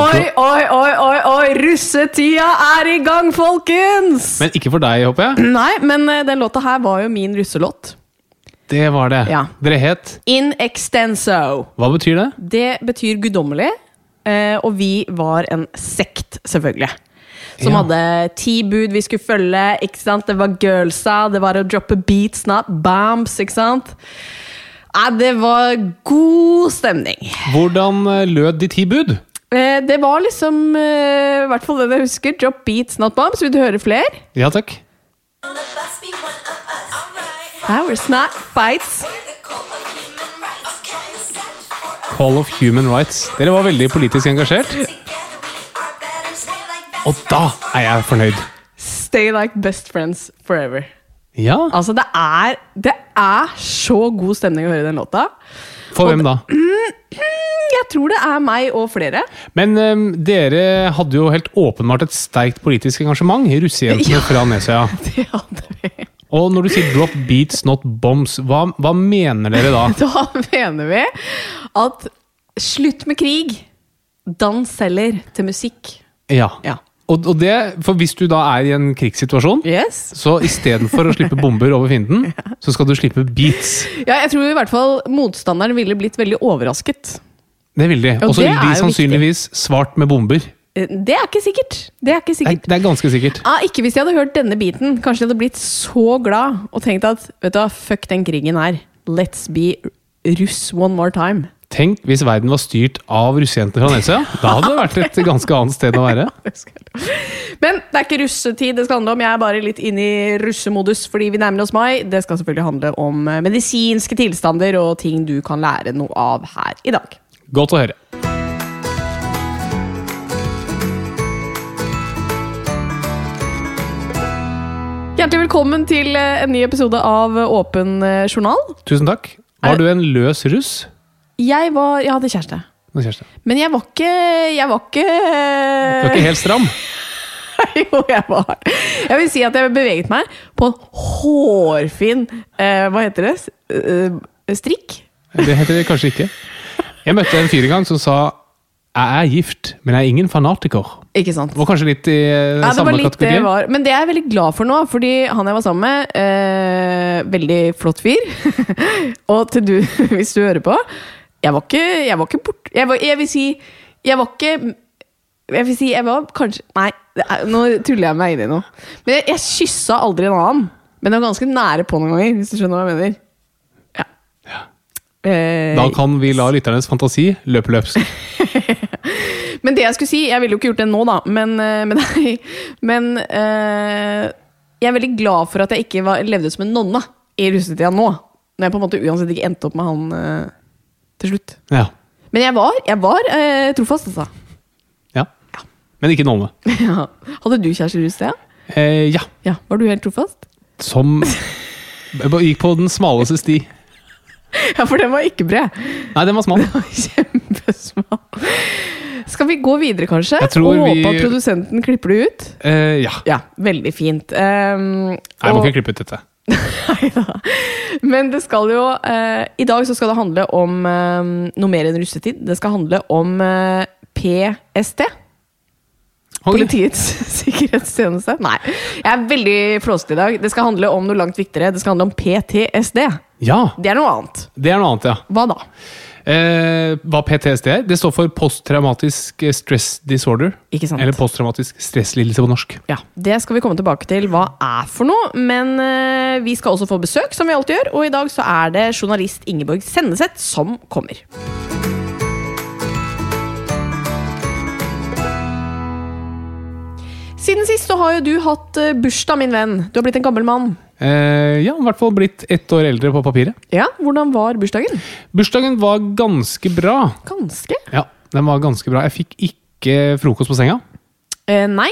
Oi, oi, oi, oi, oi! Russetida er i gang, folkens! Men ikke for deg, håper jeg. Nei, men eh, den låta her var jo min russelåt. Det var det. Ja. Dere het In extenso. Hva betyr det? Det betyr guddommelig, eh, og vi var en sekt, selvfølgelig. Som Ja. hadde ti bud vi skulle følge. ikke sant? Det var girlsa, det var å droppe beats, not bombs. ikke sant? Nei, det var god stemning. Hvordan eh, lød de ti bud? Eh, det var liksom eh, I hvert fall det jeg husker. Drop beats, not bombs. Vil du høre flere? Ja takk. Powers, not fights. Call of human rights. Dere var veldig politisk engasjert. Og da er jeg fornøyd. Stay like best friends forever. Ja. Altså, det er, det er så god stemning å høre den låta. For hvem da? Jeg tror det er meg og flere. Men um, dere hadde jo helt åpenbart et sterkt politisk engasjement. Russejentene Ja. fra Nesøya. Det hadde vi. Og når du sier 'drop beats, not bombs', hva, hva mener dere da? Da mener vi at slutt med krig. Dans selger til musikk. Ja. Ja. Og, og det, for hvis du da er i en krigssituasjon, Yes. så istedenfor å slippe bomber over fienden, så skal du slippe beats. Ja, jeg tror i hvert fall motstanderen ville blitt veldig overrasket. Det ville de. Og så ville de sannsynligvis sannsynligvis svart med bomber. Eh, Det er ikke sikkert. Det er ikke sikkert. Nei, det er ganske sikkert. Ah, ikke hvis de hadde hørt denne biten. Kanskje de hadde blitt så glad og tenkt at vet du hva, fuck den krigen her. Let's be russ one more time. Tenk hvis verden var styrt av russejenter fra Nesøya. Da hadde det vært et ganske annet sted å være. Men det er ikke russetid det skal handle om. Jeg er bare litt inne i russemodus fordi vi nærmer oss mai. Det skal selvfølgelig handle om eh, medisinske tilstander og ting du kan lære noe av her i dag. Godt å høre. Hjertelig velkommen til eh, en ny episode av Åpen eh, journal. Tusen takk. Var du en løs russ? Jeg var Jeg hadde kjæreste. Nå, Kjersti. Men jeg var ikke Jeg var ikke Du var ikke helt stram? Jo, jeg var Jeg vil si at jeg beveget meg på en hårfin eh, Hva heter det? Eh, strikk? Det heter det kanskje ikke. Jeg møtte en fyr en gang som sa jeg er gift, men jeg er ingen fanatiker. Ikke sant? Var kanskje litt i eh, Ja, det samme var kategori? var. Men det er jeg veldig glad for nå, fordi han jeg var sammen med, eh, veldig flott fyr. og til du, hvis du hører på Jeg var ikke, jeg var ikke bort... Jeg, var, jeg vil si Jeg var ikke Jeg vil si, jeg var kanskje Nei, er, nå tuller jeg meg inn i noe. Men jeg, jeg kyssa aldri en annen. Men jeg var ganske nære på noen ganger, hvis du skjønner hva jeg mener. Ja. Eh, Da kan vi la lytternes fantasi løpe løpsk. Men det jeg skulle si Jeg ville jo ikke gjort det nå, da, men, eh, deg. Men eh, jeg er veldig glad for at jeg ikke var, levde som en nonne i russetida nå. Når jeg på en måte uansett ikke endte opp med han eh, til slutt. Ja. Men jeg var, jeg var eh, trofast, altså. ja. Men ikke Nolme. Ja. Hadde du kjæreste i sted? Eh, ja. Ja. Var du helt trofast? Som Gikk på den smaleste sti. Ja, for den var ikke bred. Nei, den var smal. Kjempesmal. Skal vi gå videre, kanskje? Og håpe at produsenten klipper det ut? Eh, ja. Ja, veldig fint. Um, Nei, jeg må og- ikke klippe ut dette. Neida. Men det skal jo eh, I dag så skal det handle om eh, noe mer enn russetid. Det skal handle om eh, PST. Politiets sikkerhetstjeneste. Nei, jeg er veldig flåsete i dag. Det skal handle om noe langt viktigere. Det skal handle om PTSD. Ja, Det er noe annet. det er noe annet, ja. Hva da? Eh, hva PTSD er? Det står for posttraumatisk stress disorder. Ikke sant? Eller posttraumatisk stresslidelse på norsk. Ja, Det skal vi komme tilbake til hva er for noe. Men eh, vi skal også få besøk, som vi alltid gjør. Og i dag så er det journalist Ingeborg Senneset som kommer. Siden sist så har jo du hatt eh, bursdag, min venn. Du har blitt en gammel mann. Eh, ja, i hvert fall blitt ett år eldre på papiret. Ja, Hvordan var bursdagen? Bursdagen var ganske bra. Ganske. Ja, den var ganske bra. Jeg fikk ikke frokost på senga. Eh, nei.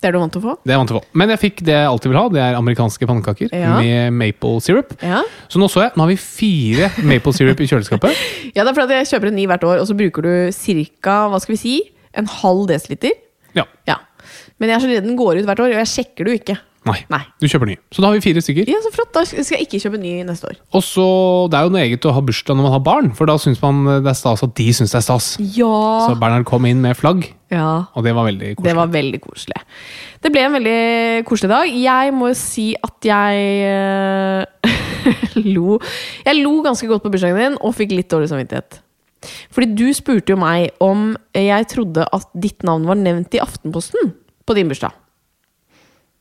Det er du vant til å få? Det er jeg vant til å få. Men jeg fikk det jeg alltid vil ha. Det er amerikanske pannekaker Ja. med maple syrup. Ja. Så nå så jeg, nå har vi fire maple syrup i kjøleskapet. ja, det er fordi jeg kjøper en ny hvert år, og så bruker du ca. hva skal vi si, en halv desiliter. Ja. Ja. Men jeg er så redd den går ut hvert år, og jeg sjekker det jo ikke. Nei, Nei. du kjøper ny. Så da har vi fire stykker. Ja, så flott. Da skal jeg ikke kjøpe ny neste år. Og så, Det er jo noe eget å ha bursdag når man har barn, for da syns man det er stas at de syns det er stas. Ja. Så Bernhard kom inn med flagg, ja. og det var veldig koselig. Det var veldig koselig. Det ble en veldig koselig dag. Jeg må jo si at jeg eh, lo Jeg lo ganske godt på bursdagen din og fikk litt dårlig samvittighet. Fordi du spurte jo meg om jeg trodde at ditt navn var nevnt i Aftenposten på din bursdag.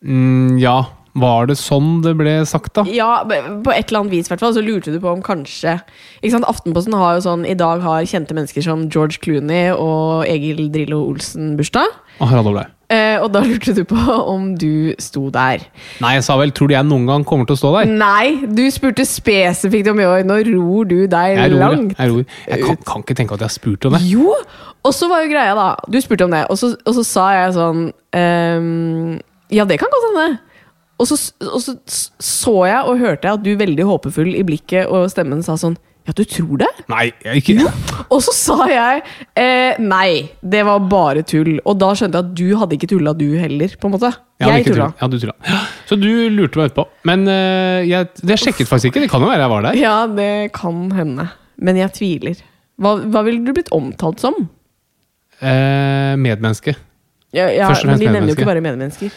Mm, ja, var det sånn det ble sagt, da? Ja, på et eller annet vis hvert så lurte du på om kanskje ikke sant? Aftenposten har jo sånn I dag har kjente mennesker som George Clooney og Egil Drillo Olsen bursdag. Og Harald. Eh, og da lurte du på om du sto der. Nei, jeg sa vel 'tror du jeg noen gang kommer til å stå der'? Nei, du spurte spesifikt om Joy. Nå ror du deg Jeg ror, langt. jeg ror. Jeg kan, kan ikke tenke at jeg har spurt om det. Jo! Og så var jo greia, da Du spurte om det, og så, og så sa jeg sånn ehm, Ja, det kan godt hende. Og så, og så så jeg og hørte jeg at du veldig håpefull i blikket og stemmen sa sånn Ja, du tror det? Nei, jeg ikke Og så sa jeg eh, nei, det var bare tull. Og da skjønte jeg at du hadde ikke tulla, du heller. på en måte Jeg Jeg tulla. Ja, du tulla. Så du lurte meg utpå. Men uh, jeg, det sjekket faktisk ikke. Det kan jo være jeg var der. Ja, det kan hende. Men jeg tviler. Hva, hva ville du blitt omtalt som? Eh, medmenneske. Ja, ja, men De nevner jo ikke bare medmennesker.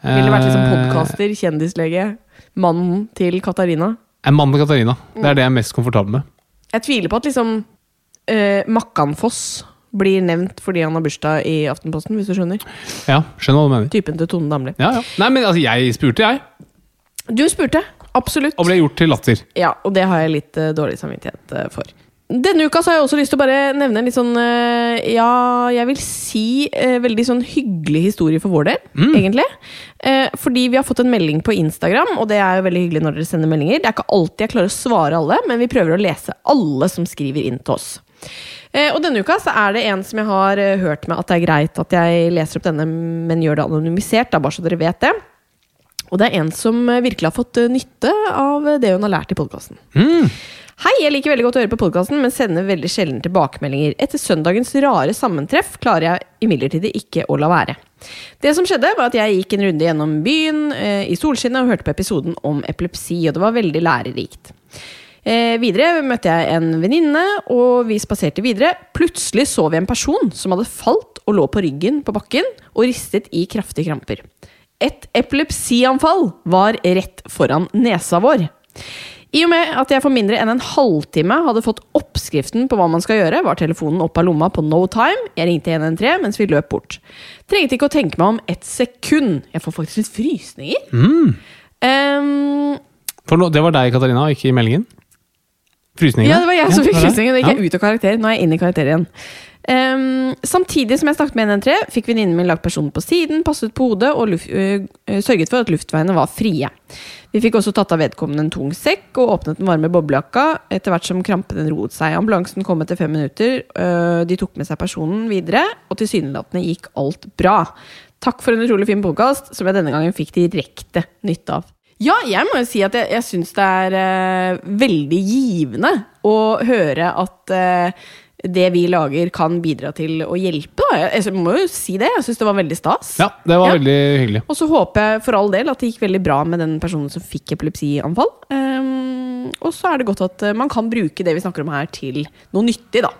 Ville vært liksom Eh, podkaster, kjendislege, mannen til Katarina. En mann til Katarina. Det er det jeg er mest komfortabel med. Jeg tviler på at liksom uh, Makkanfoss blir nevnt fordi han har bursdag i Aftenposten, hvis du skjønner. Ja, skjønner hva du mener. Typen til Tone Damli. Ja, ja. Nei, men altså, jeg spurte, jeg. Du spurte. Absolutt. Og ble gjort til latter. Ja, og det har jeg litt uh, dårlig samvittighet uh, for. Denne uka så har jeg også lyst til å bare nevne en litt sånn eh, Ja, jeg vil si eh, veldig sånn hyggelig historie for vår del, egentlig. Eh, fordi vi har fått en melding på Instagram, og det er jo veldig hyggelig når dere sender meldinger. Det er ikke alltid jeg klarer å svare alle, men vi prøver å lese alle som skriver inn til oss. Og denne uka så er det en som jeg har hørt med at det er greit at jeg leser opp denne, men gjør det anonymisert, da, bare så dere vet det. Og det er en som virkelig har fått nytte av det hun har lært i podkasten. Hei, jeg liker veldig godt å høre på podkasten, men sender veldig sjelden tilbakemeldinger. Etter søndagens rare sammentreff klarer jeg imidlertid ikke å la være. Det som skjedde, var at jeg gikk en runde gjennom byen eh, i solskinnet og hørte på episoden om epilepsi, og det var veldig lærerikt. Eh, videre møtte jeg en venninne, og vi spaserte videre. Plutselig så vi en person som hadde falt og lå på ryggen på bakken og ristet i kraftige kramper. Et epilepsianfall var rett foran nesa vår. I og med at jeg for mindre enn en halvtime hadde fått oppskriften på hva man skal gjøre, var telefonen opp av lomma på no time. Jeg ringte 113 mens vi løp bort. Trengte ikke å tenke meg om ett sekund. Jeg får faktisk litt frysninger. Ehm, For nå, det var deg, Katarina, ikke i meldingen? Frysningene? ja, det var jeg som fikk det. frysninger. Gikk jeg ut av karakter. Nå er jeg inne i karakter igjen. Ehm, samtidig som jeg snakket med 113, fikk venninnen min lagt personen på siden, passet på hodet og luft, øh, sørget for at luftveiene var frie. Vi fikk også tatt av vedkommende en tung sekk og åpnet den varme boblejakka etter hvert som krampen roet seg. Ambulansen kom etter fem minutter. uh, de tok med seg personen videre, og tilsynelatende gikk alt bra. Takk for en utrolig fin podkast, som jeg denne gangen fikk direkte nytte av. Ja, jeg må jo si at jeg, jeg syns det er uh, veldig givende å høre at det vi lager, kan bidra til å hjelpe. Da. Jeg, må jo si det. Jeg syns det var veldig stas. Ja, det var Ja. veldig hyggelig. Og så håper jeg for all del at det gikk veldig bra med den personen som fikk epilepsianfall. Um, og så er det godt at eh, man kan bruke det vi snakker om her, til noe nyttig, da.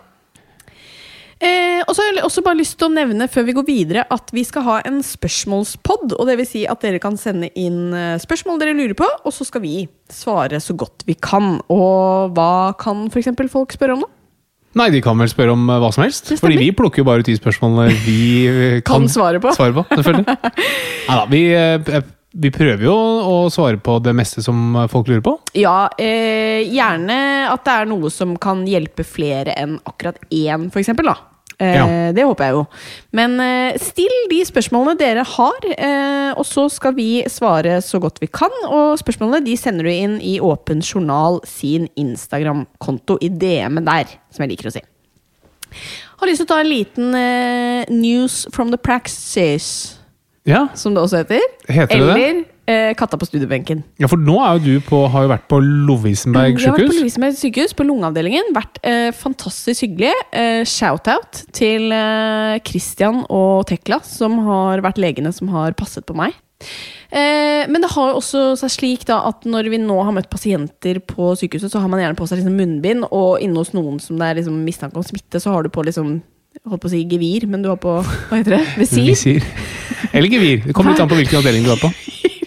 Eh, og så har jeg også bare lyst til å nevne før vi går videre at vi skal ha en spørsmålspod. Og det vil si at dere kan sende inn eh, spørsmål dere lurer på, og så skal vi svare så godt vi kan. Og hva kan f.eks. folk spørre om, da? Nei, de kan vel spørre om eh, hva som helst. Fordi vi plukker jo bare ut de spørsmålene vi eh, Kan kan, svare på. Svare på selvfølgelig. Neida, vi, eh, vi prøver jo å svare på det meste som folk lurer på. Ja, eh, gjerne at det er noe som kan hjelpe flere enn akkurat én, for eksempel, da. Eh, Ja. Det håper jeg jo. Men eh, still de spørsmålene dere har, eh, og så skal vi svare så godt vi kan. Og spørsmålene de sender du inn i Åpen journal sin Instagram-konto i DM-en der, som jeg liker å si. Har lyst til å ta en liten news from the praxis, Ja, som det også heter. Heter det det? Eh, Katta på studiebenken. ja for nå er jo du på, har jo vært på Lovisenberg Jeg har vært på sykehus. Lovisenberg sykehus, på lungeavdelingen. Vært eh, fantastisk hyggelig. Eh, Shout-out til eh, Christian og Tekla, som har vært legene som har passet på meg. Eh, men det har jo også seg slik da at når vi nå har møtt pasienter på sykehuset, så har man gjerne på seg liksom munnbind, og inne hos noen som det er liksom mistanke om smitte, så har du på liksom holdt på å si gevir, men du har på hva heter det? Visir? Visir. Eller gevir. Det kommer litt an på hvilken avdeling du er på.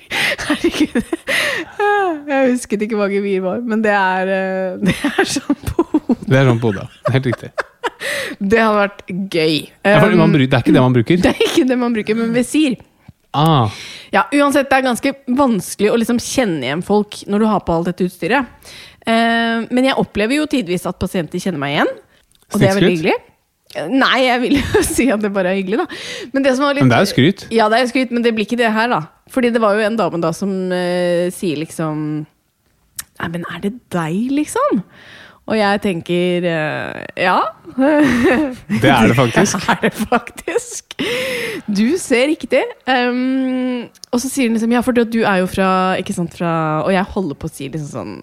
Herregud. Jeg husket ikke hva gevir var, men det er, eh, det er sånn på hodet. Det er sånn på hodet. Helt riktig. Det hadde vært gøy. Ja, det er ikke det man bruker. det er ikke det man bruker, men visir. Ah, Ja, uansett, det er ganske vanskelig å liksom kjenne igjen folk når du har på alt dette utstyret. Eh, men jeg opplever jo tidvis at pasienter kjenner meg igjen, og det er veldig hyggelig. Nei, jeg vil jo si at det bare er hyggelig, da. Men det som var litt men det er jo skryt. Ja, det er skryt, men det blir ikke det her, da. Fordi det var jo en dame da som uh, sier liksom Nei, men er det deg, liksom? Og jeg tenker uh, ja. Det er det faktisk. Det er det faktisk. Du ser riktig. Um, og så sier hun liksom Ja, for du er jo fra Ikke sant, fra Og jeg holder på å si liksom sånn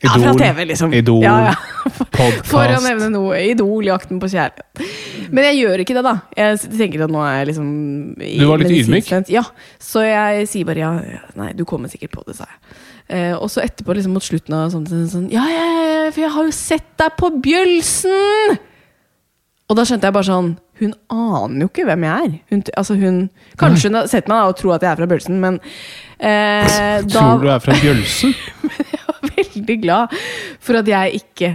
Ja, fra TV, liksom. Idol, ja, ja. For å nevne noe. Idol, Jakten på kjærlighet. Men jeg gjør ikke det, da. Jeg tenker at nå er jeg liksom Du var litt ydmyk? Ja. Så jeg sier bare ja. ja, Nei, du kommer sikkert på det, sa jeg. Eh, og så etterpå, liksom mot slutten av sånn, sånn, sånn Ja, ja, ja, for jeg har jo sett deg på Bjølsen! Og da skjønte jeg bare sånn Hun aner jo ikke hvem jeg er. Hun, altså hun, kanskje hun har sett meg og tror at jeg er fra Bjølsen, men eh, da Tror du er fra Bjølsen? men jeg var veldig glad for at jeg ikke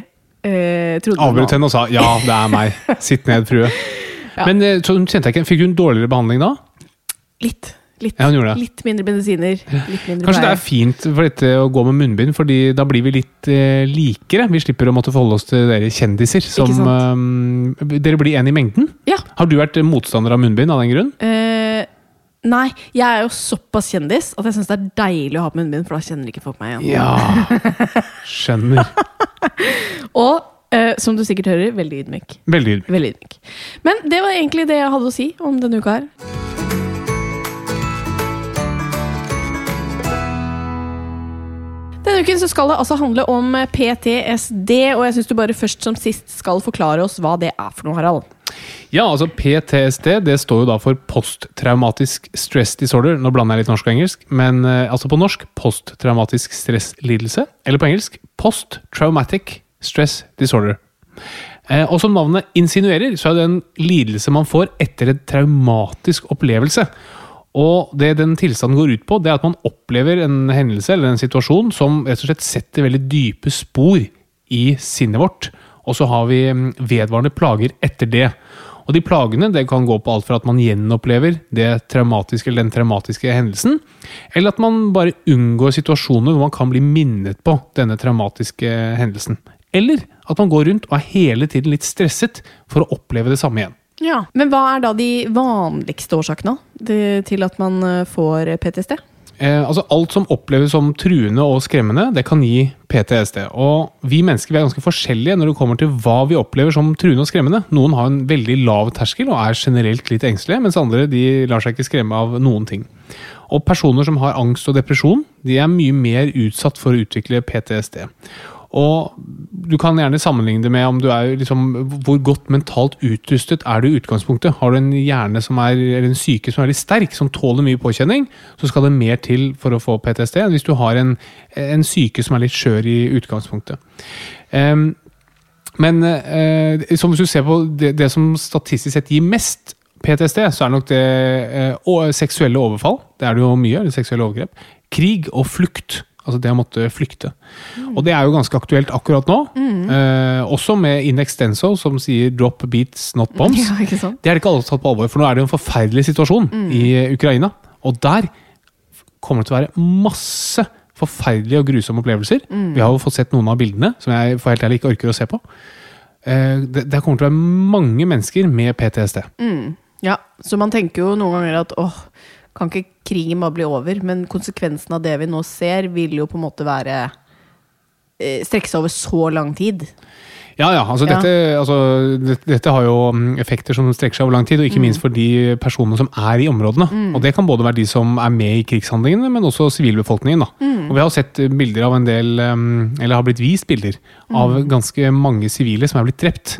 eh, trodde Avbrøt henne og sa 'ja, det er meg'. Sitt ned, frue. Ja. Men eh, så kjente jeg ikke, fikk hun dårligere behandling da? Litt. Litt, Ja, litt mindre medisiner. Litt mindre Kanskje det er fint for dette å gå med munnbind, fordi da blir vi litt eh, likere. Vi slipper å måtte forholde oss til dere kjendiser. Som, eh, dere blir en i mengden. Ja. Har du vært motstander av munnbind av den grunn? Eh, nei, jeg er jo såpass kjendis at jeg syns det er deilig å ha på munnbind, for da kjenner ikke folk meg igjen. Ja. Skjønner. Og eh, som du sikkert hører, veldig ydmyk. Veldig ydmyk. Veldig ydmyk. Men det var egentlig det jeg hadde å si om denne uka her. Denne uken så skal det altså handle om PTSD, og jeg syns du bare først som sist skal forklare oss hva det er for noe, Harald. Ja, altså PTSD det står jo da for posttraumatisk stress disorder. Nå blander jeg litt norsk og engelsk, men eh, altså på norsk posttraumatisk stresslidelse. Eller på engelsk post-traumatic stress disorder. Eh, og som navnet insinuerer, så er det en lidelse man får etter en traumatisk opplevelse. Og det den tilstanden går ut på, det er at man opplever en hendelse eller en situasjon som rett og slett setter veldig dype spor i sinnet vårt. Og så har vi mm, vedvarende plager etter det. Og de plagene det kan gå på alt fra at man gjenopplever traumatiske eller den traumatiske hendelsen, eller at man bare unngår situasjoner hvor man kan bli minnet på denne traumatiske hendelsen. Eller at man går rundt og er hele tiden litt stresset for å oppleve det samme igjen. Ja. Men hva er da de vanligste årsakene til at man eh, får PTSD? Eh, altså Alt som oppleves som truende og skremmende, det kan gi PTSD. Og vi mennesker vi er ganske forskjellige når det kommer til hva vi opplever som truende og skremmende. Noen har en veldig lav terskel og er generelt litt engstelige, mens andre de lar seg ikke skremme av noen ting. Og personer som har angst og depresjon, de er mye mer utsatt for å utvikle PTSD. Og du kan gjerne sammenligne det med om du er liksom, hvor godt mentalt utrustet er du i utgangspunktet. Har du en hjerne som er, eller en syke som er litt sterk, som tåler mye påkjenning, så skal det mer til for å få PTSD enn hvis du har en, en syke som er litt skjør i utgangspunktet. Um, men uh, som hvis du ser på det, det som statistisk sett gir mest PTSD, så er nok det uh, seksuelle overfall. Det er det jo mye. eller seksuelle overgrep. Krig og flukt. Altså det å måtte flykte. Og det er jo ganske aktuelt akkurat nå. Eh, også med In Extenso, som sier 'drop beats, not bombs'. Ja? Det er det ikke alle tatt på alvor, for nå er det jo en forferdelig situasjon i eh, Ukraina. Og der kommer det til å være masse forferdelige og grusomme opplevelser. Vi har jo fått sett noen av bildene, som jeg for helt ærlig ikke orker å se på. Eh, Det, det kommer til å være mange mennesker med PTSD. Ja, så man tenker jo noen ganger at åh, kan ikke krigen bare bli over? Men konsekvensen av det vi nå ser, vil jo på en måte være eh, strekke seg over så lang tid. Ja, ja. Altså, Ja. Dette, altså, dette, dette har jo mm, effekter som strekker seg over lang tid, og ikke minst for de personene som er i områdene. Og det kan både være de som er med i krigshandlingene, men også sivilbefolkningen. da. Og vi har sett bilder av en del, mm, eller har blitt vist bilder, av ganske mange sivile som er blitt drept.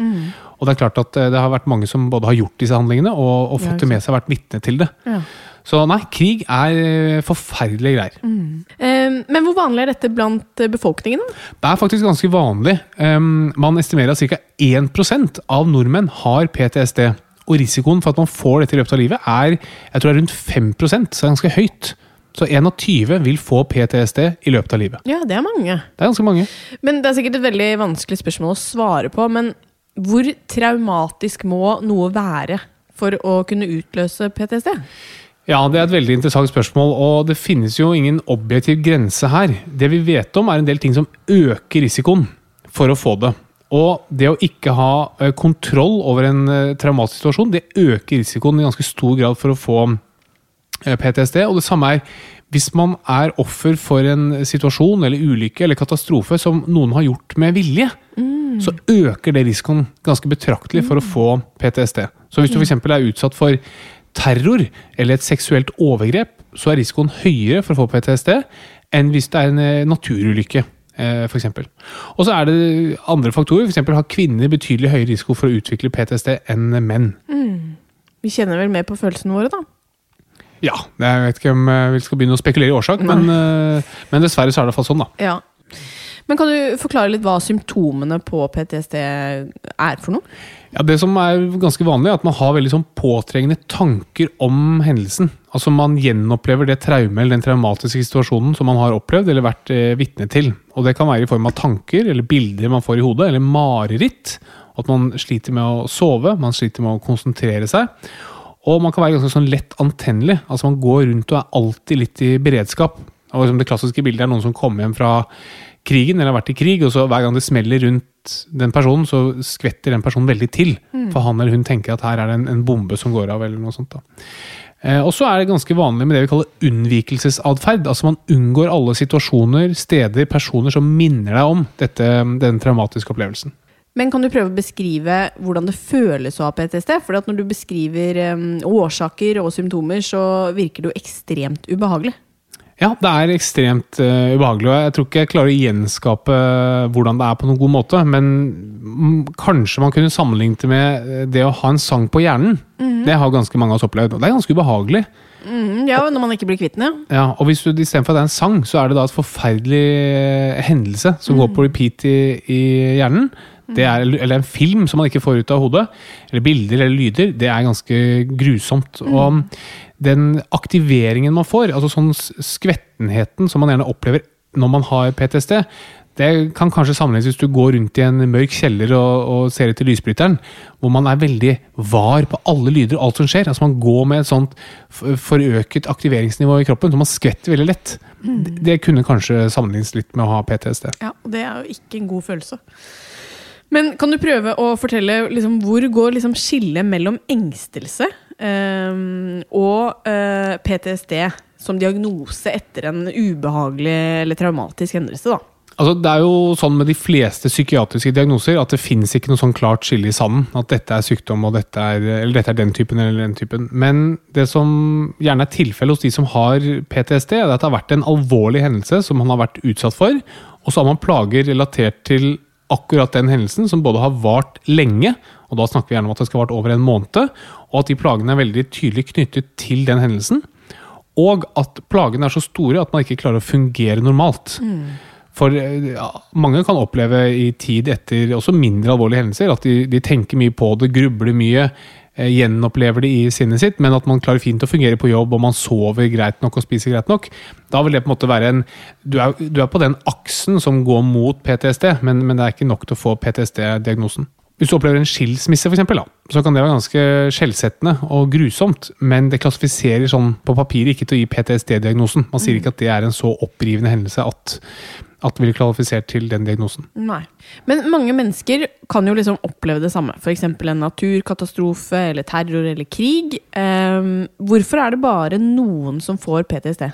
Og det er klart at eh, det har vært mange som både har gjort disse handlingene, og, og fått det med seg, vært vitne til det. Ja. Så nei, krig er eh, forferdelige greier. Mm. men hvor vanlig er dette blant eh, befolkningen? Det er faktisk ganske vanlig. Man estimerer at ca. 1% av nordmenn har PTSD. Og risikoen for at man får dette i løpet av livet, er jeg tror det er rundt 5 så det er ganske høyt. Så 21 vil få PTSD i løpet av livet. Ja, det er mange. Det er ganske mange. Men Det er sikkert et veldig vanskelig spørsmål å svare på. Men hvor traumatisk må noe være for å kunne utløse PTSD? Ja, det er et veldig interessant spørsmål, og det finnes jo ingen objektiv grense her. Det vi vet om, er en del ting som øker risikoen for å få det. Og det å ikke ha eh, kontroll over en eh, traumatisk situasjon, det øker risikoen i ganske stor grad for å få eh, PTSD. Og det samme er hvis man er offer for en situasjon eller ulykke eller katastrofe som noen har gjort med vilje, så øker det risikoen ganske betraktelig for å få PTSD. Så hvis du f.eks. er utsatt for terror eller et seksuelt overgrep, så er risikoen høyere for å få PTSD enn hvis det er en eh, naturulykke. eh, For eksempel. og så er det andre faktorer. Eksempel har kvinner betydelig høyere risiko for å utvikle PTSD enn menn. Vi kjenner vel mer på følelsene våre, da. Ja, jeg vet ikke om eh, vi skal begynne å spekulere i årsak, men, men dessverre så er det i hvert fall sånn, da. Ja. Men kan du forklare litt hva symptomene på PTSD er for noe? Ja, Det som er ganske vanlig, er at man har veldig sånn påtrengende tanker om hendelsen. Altså Man gjenopplever det traume eller den traumatiske situasjonen som man har opplevd eller vært eh, vitne til. Og Det kan være i form av tanker eller bilder man får i hodet, eller mareritt. At man sliter med å sove, man sliter med å konsentrere seg. Og man kan være ganske sånn lett antennelig. Altså Man går rundt og er alltid litt i beredskap. Og liksom Det klassiske bildet er noen som kommer hjem fra krigen, eller har vært i krig, og så hver gang det smeller rundt den personen, så skvetter den personen veldig til. For han eller hun tenker at her er det en, en bombe som går av, eller noe sånt. da. Eh, og så er det ganske vanlig med det vi kaller unnvikelsesatferd. Altså man unngår alle situasjoner, steder, personer som minner deg om dette, den traumatiske opplevelsen. Men kan du prøve å beskrive hvordan det føles å ha PTSD? For når du beskriver um, årsaker og symptomer, så virker det jo ekstremt ubehagelig. Ja, det er ekstremt uh, ubehagelig, og jeg tror ikke jeg klarer å gjenskape eh, hvordan det er på noen god måte, men mm, kanskje man kunne sammenlignet det med eh, det å ha en sang på hjernen. Det har ganske mange av oss opplevd, og det er ganske ubehagelig. Mm, ja, når man ikke blir kvitt den, ja. Ja, og hvis du istedenfor at det er en sang, så er det da et forferdelig hendelse som går på repeat i, i hjernen. Det er, eller en film som man ikke får ut av hodet, eller bilder eller lyder. Det er ganske grusomt. Og den aktiveringen man får, altså sånn skvettenheten som man gjerne opplever når man har PTSD, Det kan kanskje sammenlignes hvis du går rundt i en mørk kjeller og, og ser etter lysbryteren, hvor man er veldig var på alle lyder og alt som skjer. Altså Man går med et sånt forøket aktiveringsnivå i kroppen, så man skvetter veldig lett. Det, det kunne kanskje sammenlignes litt med å ha PTSD. Ja, og det er jo ikke en god følelse. Men kan du prøve å fortelle liksom, hvor går liksom skillet mellom engstelse og eh, PTSD som diagnose etter en ubehagelig eller traumatisk hendelse? da? Altså, det er jo sånn med de fleste psykiatriske diagnoser at det finnes ikke noe sånn klart skille i sanden. At dette er sykdom, og dette er, eller dette er den typen eller den typen. Men det som gjerne er tilfellet hos de som har PTSD, er at det har vært en alvorlig hendelse som man har vært utsatt for, og så har man plager relatert til akkurat den hendelsen, som både har vart lenge, og da snakker vi gjerne om at det skal ha vart over en måned, og at de plagene er veldig tydelig knyttet til den hendelsen. Og at plagene er så store at man ikke klarer å fungere normalt. For eh, ja, mange kan oppleve i tid etter også mindre alvorlige hendelser at de, de tenker mye på det, grubler mye, gjenopplever det i sinnet sitt, men at man klarer fint å fungere på jobb og man sover greit nok og spiser greit nok. Da vil det på en måte være en Du er, du er på den aksen som går mot PTSD, men, men det er ikke nok til å få PTSD-diagnosen. Hvis du opplever en skilsmisse, for eksempel, da, så kan det være ganske skjellsettende og grusomt, men det klassifiserer sånn på papiret ikke til å gi PTSD-diagnosen. Man sier ikke at det er en så opprivende hendelse at, at det blir kvalifisert til den diagnosen. Nei. Men mange mennesker kan jo liksom oppleve det samme. F.eks. en naturkatastrofe eller terror eller krig. Um, hvorfor er det bare noen som får PTSD?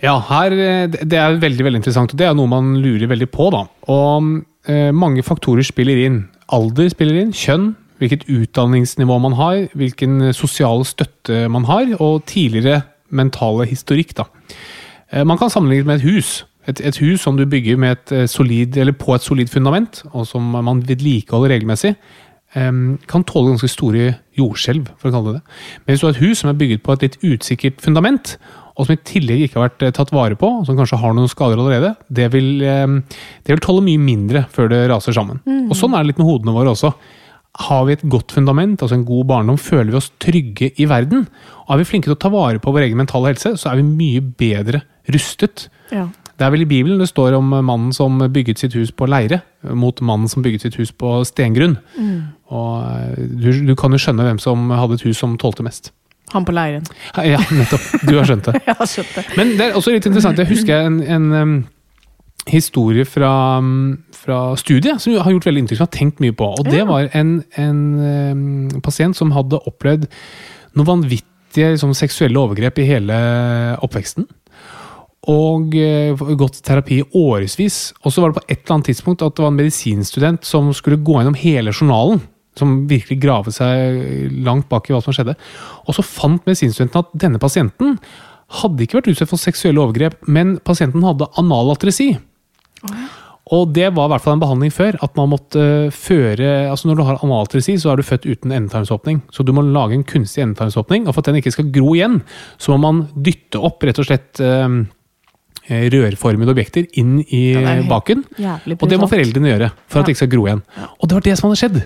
Ja, her, eh, det er veldig veldig interessant, og det er noe man lurer veldig på. da. Og eh, Mange faktorer spiller inn. Alder spiller inn, kjønn, hvilket utdanningsnivå man har, hvilken sosial støtte man har, og tidligere mentale historikk. da. Eh, Man kan sammenligne med et hus. Et, et hus som du bygger et eh, solid, på et solid fundament, og som man vedlikeholder regelmessig, kan tåle ganske store jordskjelv, for å kalle det det. Men hvis du har et hus som er bygget på et litt usikkert fundament, og som i tillegg ikke har vært eh, tatt vare på, som kanskje har noen skader allerede, det vil, det vil tåle mye mindre før det raser sammen. Og sånn er det litt med hodene våre også. Har vi et godt fundament, altså en god barndom, føler vi oss trygge i verden. Og er vi flinke til å ta vare på vår egen mentale helse, så er vi mye bedre rustet. Ja. Det er vel i Bibelen det står om mannen som bygget sitt hus på leire, mot mannen som bygget sitt hus på stengrunn. Og eh, du, du kan jo skjønne hvem som hadde et hus som tålte mest. Han på leiren. Ja, nettopp. Du har skjønt det. Jeg har skjønt det. Men det er også litt interessant. Jeg husker en, en um, historie fra, fra studiet som har gjort veldig inntrykk, som jeg har tenkt mye på. Og det var en, en um, pasient som hadde opplevd noe vanvittige liksom, seksuelle overgrep i hele oppveksten. Og uh, gått terapi i årevis. Og så var det på et eller annet tidspunkt at det var en medisinstudent som skulle gå gjennom hele journalen. Som virkelig grave seg langt bak i hva som skjedde. Og så fant medisinstudenten at denne pasienten hadde ikke vært utsatt for seksuelle overgrep, men pasienten hadde analatresi. Og det var i hvert fall en behandling før. At man måtte eh, føre altså Når du har analtresi, så er du født uten endetarmsåpning. Så du må lage en kunstig endetarmsåpning. Og for at den ikke skal gro igjen, så må man dytte opp rett og slett eh, rørformede objekter inn i Ja, baken. Og det må foreldrene gjøre for at det ikke skal gro igjen. Og det var det som hadde skjedd.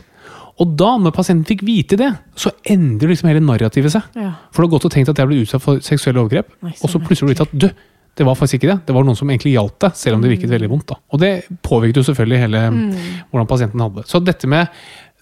Og da, når pasienten fikk vite det, så endrer liksom hele narrativet seg. Ja. For du har gått og tenkt at jeg ble utsatt for seksuelle overgrep, Nei, og så plutselig blir det tatt død. det var faktisk ikke det. Det var noen som egentlig hjalp deg, selv om det virket veldig vondt. da. Og det påvirket jo selvfølgelig hele hvordan pasienten hadde det. Så dette med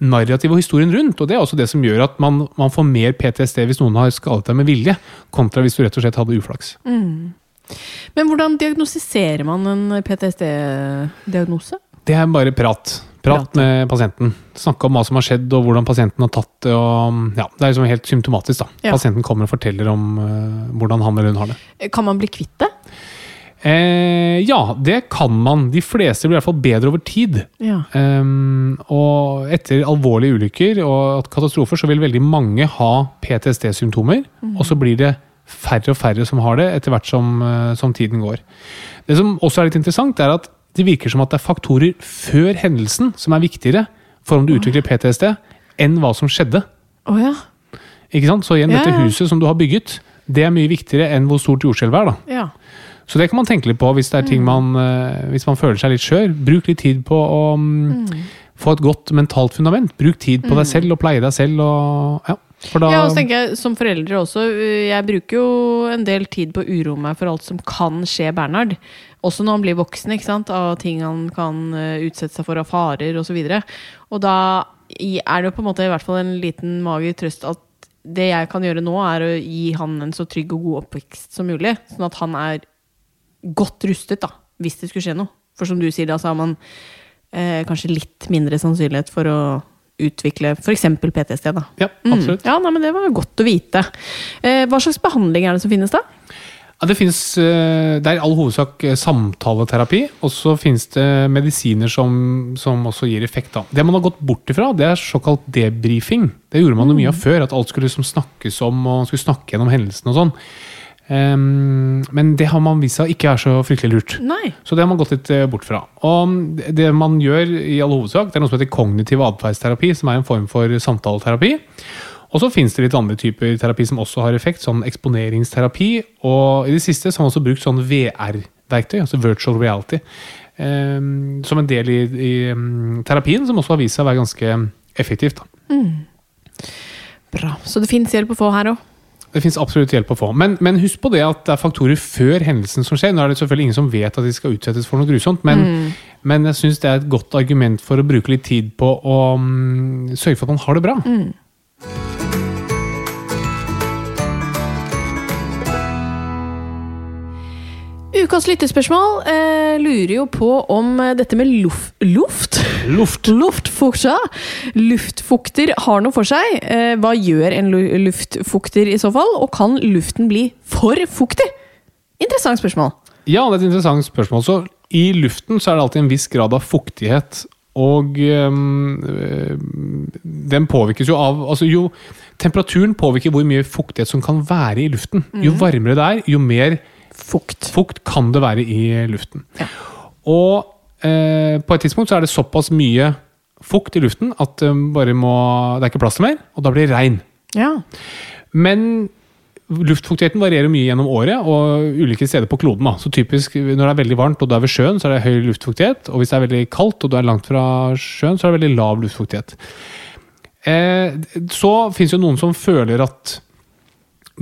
narrativ og historien rundt, og det er også det som gjør at man, man får mer PTSD hvis noen har skadet deg med vilje, kontra hvis du rett og slett hadde uflaks. Men hvordan diagnostiserer man en PTSD-diagnose? Det er bare prat. Prat Prat. med pasienten. Snakke om hva som har skjedd, og hvordan pasienten har tatt det. Og, ja, det er liksom helt symptomatisk. da. Ja. Pasienten kommer og forteller om uh, hvordan han eller hun har det. Kan man bli kvitt det? Eh, ja, det kan man. De fleste blir i hvert fall bedre over tid. Ja. Ehm, og etter alvorlige ulykker og katastrofer så vil veldig mange ha PTSD-symptomer. Og så blir det færre og færre som har det etter hvert som, eh, som tiden går. Det som også er litt interessant, er at det virker som at det er faktorer før hendelsen som er viktigere for om du utvikler PTSD, enn hva som skjedde. Oh, ja. Ikke sant? Så igjen, Ja, dette huset som du har bygget, det er mye viktigere enn hvor stort jordskjelvet er. da. ja. Så det kan man tenke litt på hvis det er ting man, eh, hvis man føler seg litt skjør. Bruk litt tid på å mm, få et godt mentalt fundament. Bruk tid på deg selv og pleie deg selv. Og, ja. Da, Ja, og så tenker jeg som foreldre også øh, Jeg bruker jo en del tid på å uroe meg for alt som kan skje Bernhard. Også når han blir voksen, ikke sant? av ting han kan øh, utsette seg for av farer osv. Og, så og da er det jo på en måte i hvert fall en liten mager trøst at det jeg kan gjøre nå, er å gi han en så trygg og god oppvekst som mulig. Sånn at han er godt rustet da, hvis det skulle skje noe. For som du sier, da så har man eh, kanskje litt mindre sannsynlighet for å utvikle f.eks. PTSD. da. ja, absolutt. Mm. Ja, nei, men Det var godt å vite. Eh, hva slags behandling er det som finnes, da? Ja, det, finnes, eh, det er i all hovedsak eh, samtaleterapi, og så finnes det medisiner som, som også gir effekt. Da. Det man har gått bort ifra, det er såkalt debrifing. Det gjorde man jo mye av før, at alt skulle liksom snakkes om, og man skulle snakke gjennom hendelsen og sånn. Ehm, men det har man vist seg ikke er så fryktelig lurt. Nei. Så det har man gått litt eh, bort fra. Og det- det man gjør i all hovedsak, det er noe som heter kognitiv atferdsterapi, som er en form for samtaleterapi. Og så finnes det litt andre typer terapi som også har effekt, sånn eksponeringsterapi. Og i det siste så har man også brukt sånn VR-verktøy, altså virtual reality, um, som en del i, i um, terapien, som også har vist seg å være ganske effektivt. Da. Bra. Så det fins hjelp å få her òg. Det fins absolutt hjelp å få. Men, men husk på det at det er faktorer før hendelsen som skjer. Nå er det selvfølgelig ingen som vet at de skal utsettes for noe grusomt, men, men jeg syns det er et godt argument for å bruke litt tid på å um, sørge for at man har det bra. Ukas lyttespørsmål eh, lurer jo på om eh, dette med luft Luft? Luft. Luftfukter. Luftfukter har noe for seg. Eh, hva gjør en luftfukter i så fall? Og kan luften bli for fuktig? Interessant spørsmål. Ja, det er et interessant spørsmål. Så I luften så er det alltid en viss grad av fuktighet. Og øh, den påvirkes jo av altså jo, Temperaturen påvirker hvor mye fuktighet som kan være i luften. Jo varmere det er, jo mer Fukt. fukt kan det være i luften. Ja. Og eh, på et tidspunkt så er det såpass mye fukt i luften at det bare må, det er ikke plass til mer, og da blir det regn. Ja. Men luftfuktigheten varierer mye gjennom året og ulike steder på kloden. Da. Så typisk når det er veldig varmt og du er ved sjøen, så er det høy luftfuktighet. Og hvis det er veldig kaldt og du er langt fra sjøen, så er det veldig lav luftfuktighet. Eh, så fins jo noen som føler at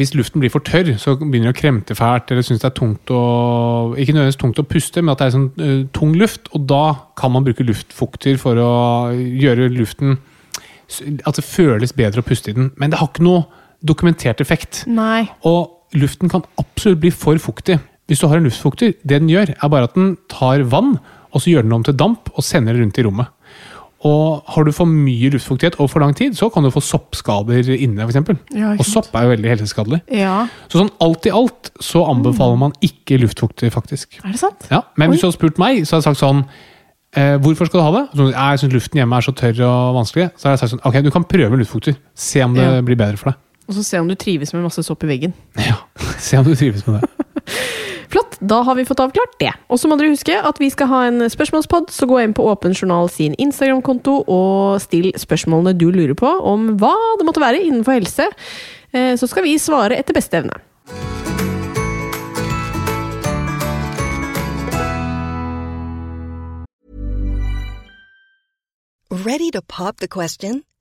hvis luften blir for tørr, så begynner det å kremte fælt eller synes det er tungt å Ikke nødvendigvis tungt å puste, men at det er sånn uh, tung luft. Og da kan man bruke luftfukter for å gjøre luften At det føles bedre å puste i den. Men det har ikke noe dokumentert effekt. Nei. Og luften kan absolutt bli for fuktig. Hvis du har en luftfukter, det den gjør, er bare at den tar vann, og så gjør den om til damp og sender det rundt i rommet. Og har du for mye luftfuktighet over for lang tid, så kan du få soppskader inne, f.eks. Ja, ikke og sopp er jo veldig helseskadelig. Ja. Så sånn alt i alt så anbefaler man ikke luftfukter, faktisk. Er det sant? Ja, men hvis du hadde spurt meg, så hadde jeg sagt sånn eh, Hvorfor skal du ha det? Så, jeg syns luften hjemme er så tørr og vanskelig. Så hadde jeg sagt sånn Ok, du kan prøve luftfukter. Se om det Ja. blir bedre for deg. Og så se om du trives med masse sopp i veggen. Ja, Se om du trives med det. Da har vi fått avklart det. Og så må dere huske at vi skal ha en spørsmålspod, så gå inn på Åpen journal sin Instagram-konto og still spørsmålene du lurer på om hva det måtte være innenfor helse. Eh, Så skal vi svare etter beste evne. Ready to pop the?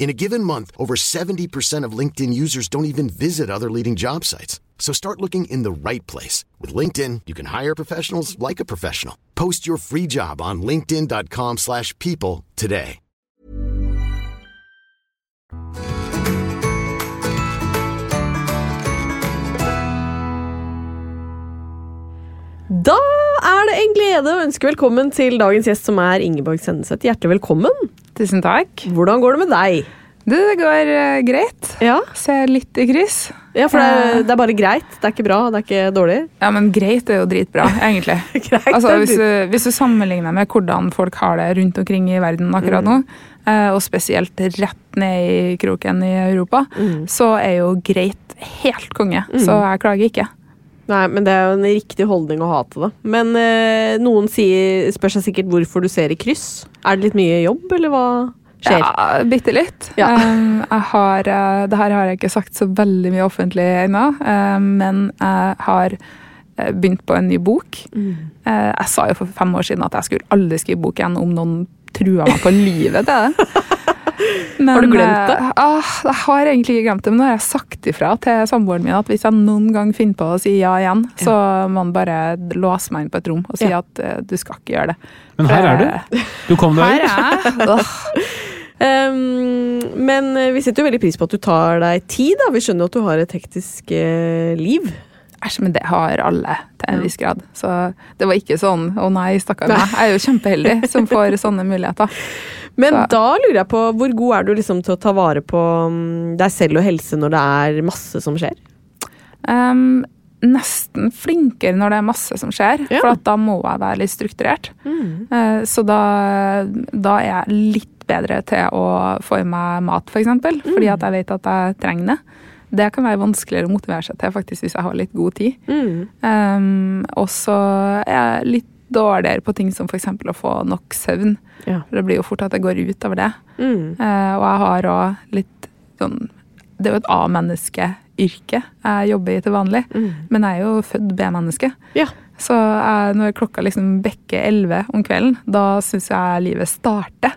In a given month, over 70% of LinkedIn users don't even visit other leading job sites. So start looking in the right place. With LinkedIn, you can hire professionals like a professional. Post your free job on linkedin.com/people slash people today. Da er det en glede å ønske velkommen til dagens gjest, som er Ingeborg Senneset. Hjertelig velkommen. Tusen takk. Hvordan går det med deg? Du, det går uh, greit. Ja, Ser litt i kryss. ja for det er, Eh. det er bare greit. Det er ikke bra, det er ikke dårlig. Ja, men greit er jo dritbra, egentlig. Greit, altså, hvis, du, hvis du sammenligner med hvordan folk har det rundt omkring i verden akkurat nå, uh, og spesielt rett ned i kroken i Europa, så er jo greit helt konge. Så jeg klager ikke. Nei, men det er jo en riktig holdning å ha til det. Men eh, noen sier, spør seg sikkert hvorfor du ser i kryss. Er det litt mye jobb, eller hva skjer? Ja, bitte litt. Ja. Um, jeg har, uh, det her har jeg ikke sagt så veldig mye offentlig ennå, uh, men jeg har begynt på en ny bok. Mm. Uh, jeg sa jo for fem år siden at jeg skulle aldri skrive bok igjen om noen trua meg på livet til det. Men, Har du glemt det? eh, ah, jeg har egentlig ikke glemt det, men nå har jeg sagt ifra til samboeren min at hvis jeg noen gang finner på å si ja igjen, så må han bare låse meg inn på et rom og si Ja. at uh, du skal ikke gjøre det. Men her er du. Du kom deg Her ut. Ehm, men eh, vi setter jo veldig pris på at du tar deg tid. da. Vi skjønner at du har et hektisk uh, liv. Æsj, men det har alle til en viss grad. Så det var ikke sånn 'å nei, stakkar meg'. Jeg er jo kjempeheldig som får sånne muligheter. Men Så- da lurer jeg på, hvor god er du liksom til å ta vare på mm, deg selv og helse når det er masse som skjer? Um, nesten flinkere når det er masse som skjer, Ja. for da må jeg være litt strukturert. Eh, så da, da er jeg litt bedre til å få i meg mat, f.eks. For eksempel, fordi at jeg vet at jeg trenger det. Det kan være vanskeligere å motivere seg til faktisk hvis jeg har litt god tid. Um, og så er jeg litt dårligere på ting som f.eks. å få nok søvn. Ja. For det blir jo fort at det går ut over det. Mm. Eh, og jeg har òg litt sånn Det er jo et A-menneskeyrke jeg jobber i til vanlig, men jeg er jo født B-menneske. Ja. Så jeg, når klokka liksom bekker 11 om kvelden, da syns jeg livet starter.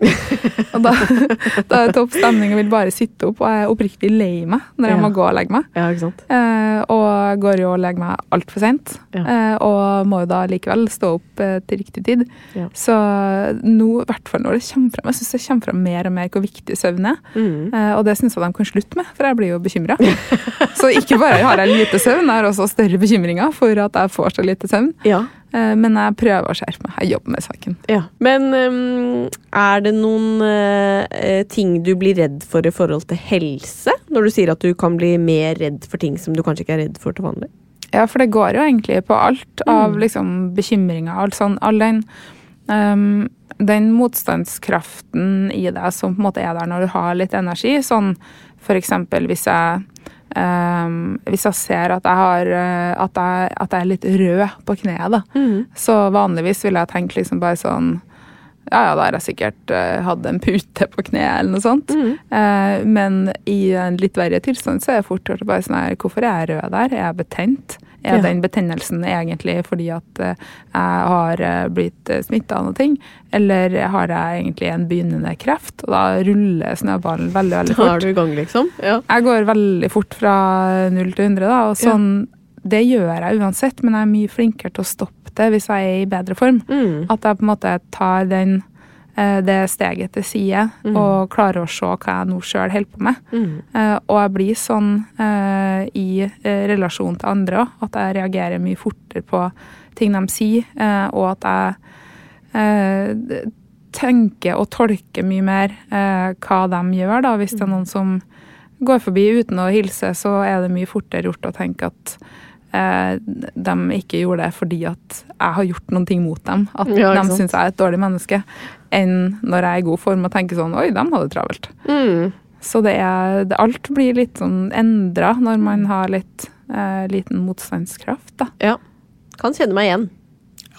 og da, da er det topp stemning og vil bare sitte opp, og jeg er oppriktig lei meg når jeg Ja. må gå og legge meg. Ja, ikke sant? Eh, og går jo og legger meg altfor sent, Ja. eh, og må jo da likevel stå opp eh, til riktig tid. Ja. Så nå, i hvert fall når det kommer frem, jeg syns det kommer frem mer og mer hvor viktig søvn er. Mm. Eh, og det syns jeg de kan slutte med, for jeg blir jo bekymra. så ikke bare har jeg lite søvn, jeg har også større bekymringer for at jeg får så lite søvn. Ja. Eh, men jeg prøver å skjerpe meg. Jeg jobber med saken. ja. Men um, er det noen eh, ting du blir redd for i forhold til helse? Når du sier at du kan bli mer redd for ting som du kanskje ikke er redd for til vanlig? Ja, for det går jo egentlig på alt av liksom bekymringer. Alt sånn, all den, um, den motstandskraften i deg som på en måte er der når du har litt energi. Sånn for eksempel hvis jeg ehm, hvis jeg ser at jeg, har, eh, at, jeg, at jeg er litt rød på kneet, da. Så vanligvis vil jeg tenke liksom bare sånn ja, ja, har jeg sikkert eh, hatt en pute på kneet eller noe sånt. Eh, men i en litt verre tilstand så er jeg fort gjort bare sånn her Hvorfor er jeg rød der? Er jeg betent? Er Ja. den betennelsen egentlig fordi at eh, jeg har uh, blitt smitta av noe? ting? Eller har jeg egentlig en begynnende kreft? Og da ruller snøballen veldig, veldig Da er fort. du i gang, liksom? Ja. Jeg går veldig fort fra 0 til 100, da, og sånn Det gjør jeg uansett, men jeg er mye flinkere til å stoppe det hvis jeg er i bedre form. Mm. At jeg på en måte tar den, eh, det steget til side og klarer å se hva jeg nå sjøl holder på med. Mm. Og jeg blir sånn eh, i eh, relasjon til andre òg, at jeg reagerer mye fortere på ting de sier, eh, og at jeg eh, tenker og tolker mye mer eh, hva de gjør. da, Hvis det er noen som går forbi uten å hilse, så er det mye fortere gjort å tenke at eh, de ikke gjorde det fordi at jeg har gjort noen ting mot dem. At Ja, de syns jeg er et dårlig menneske. Enn når jeg er i god form og tenker sånn Oi, de hadde det travelt. Mm. Så det er, det, alt blir litt sånn endra når man har litt eh, liten motstandskraft, da. ja. Kan kjenne meg igjen.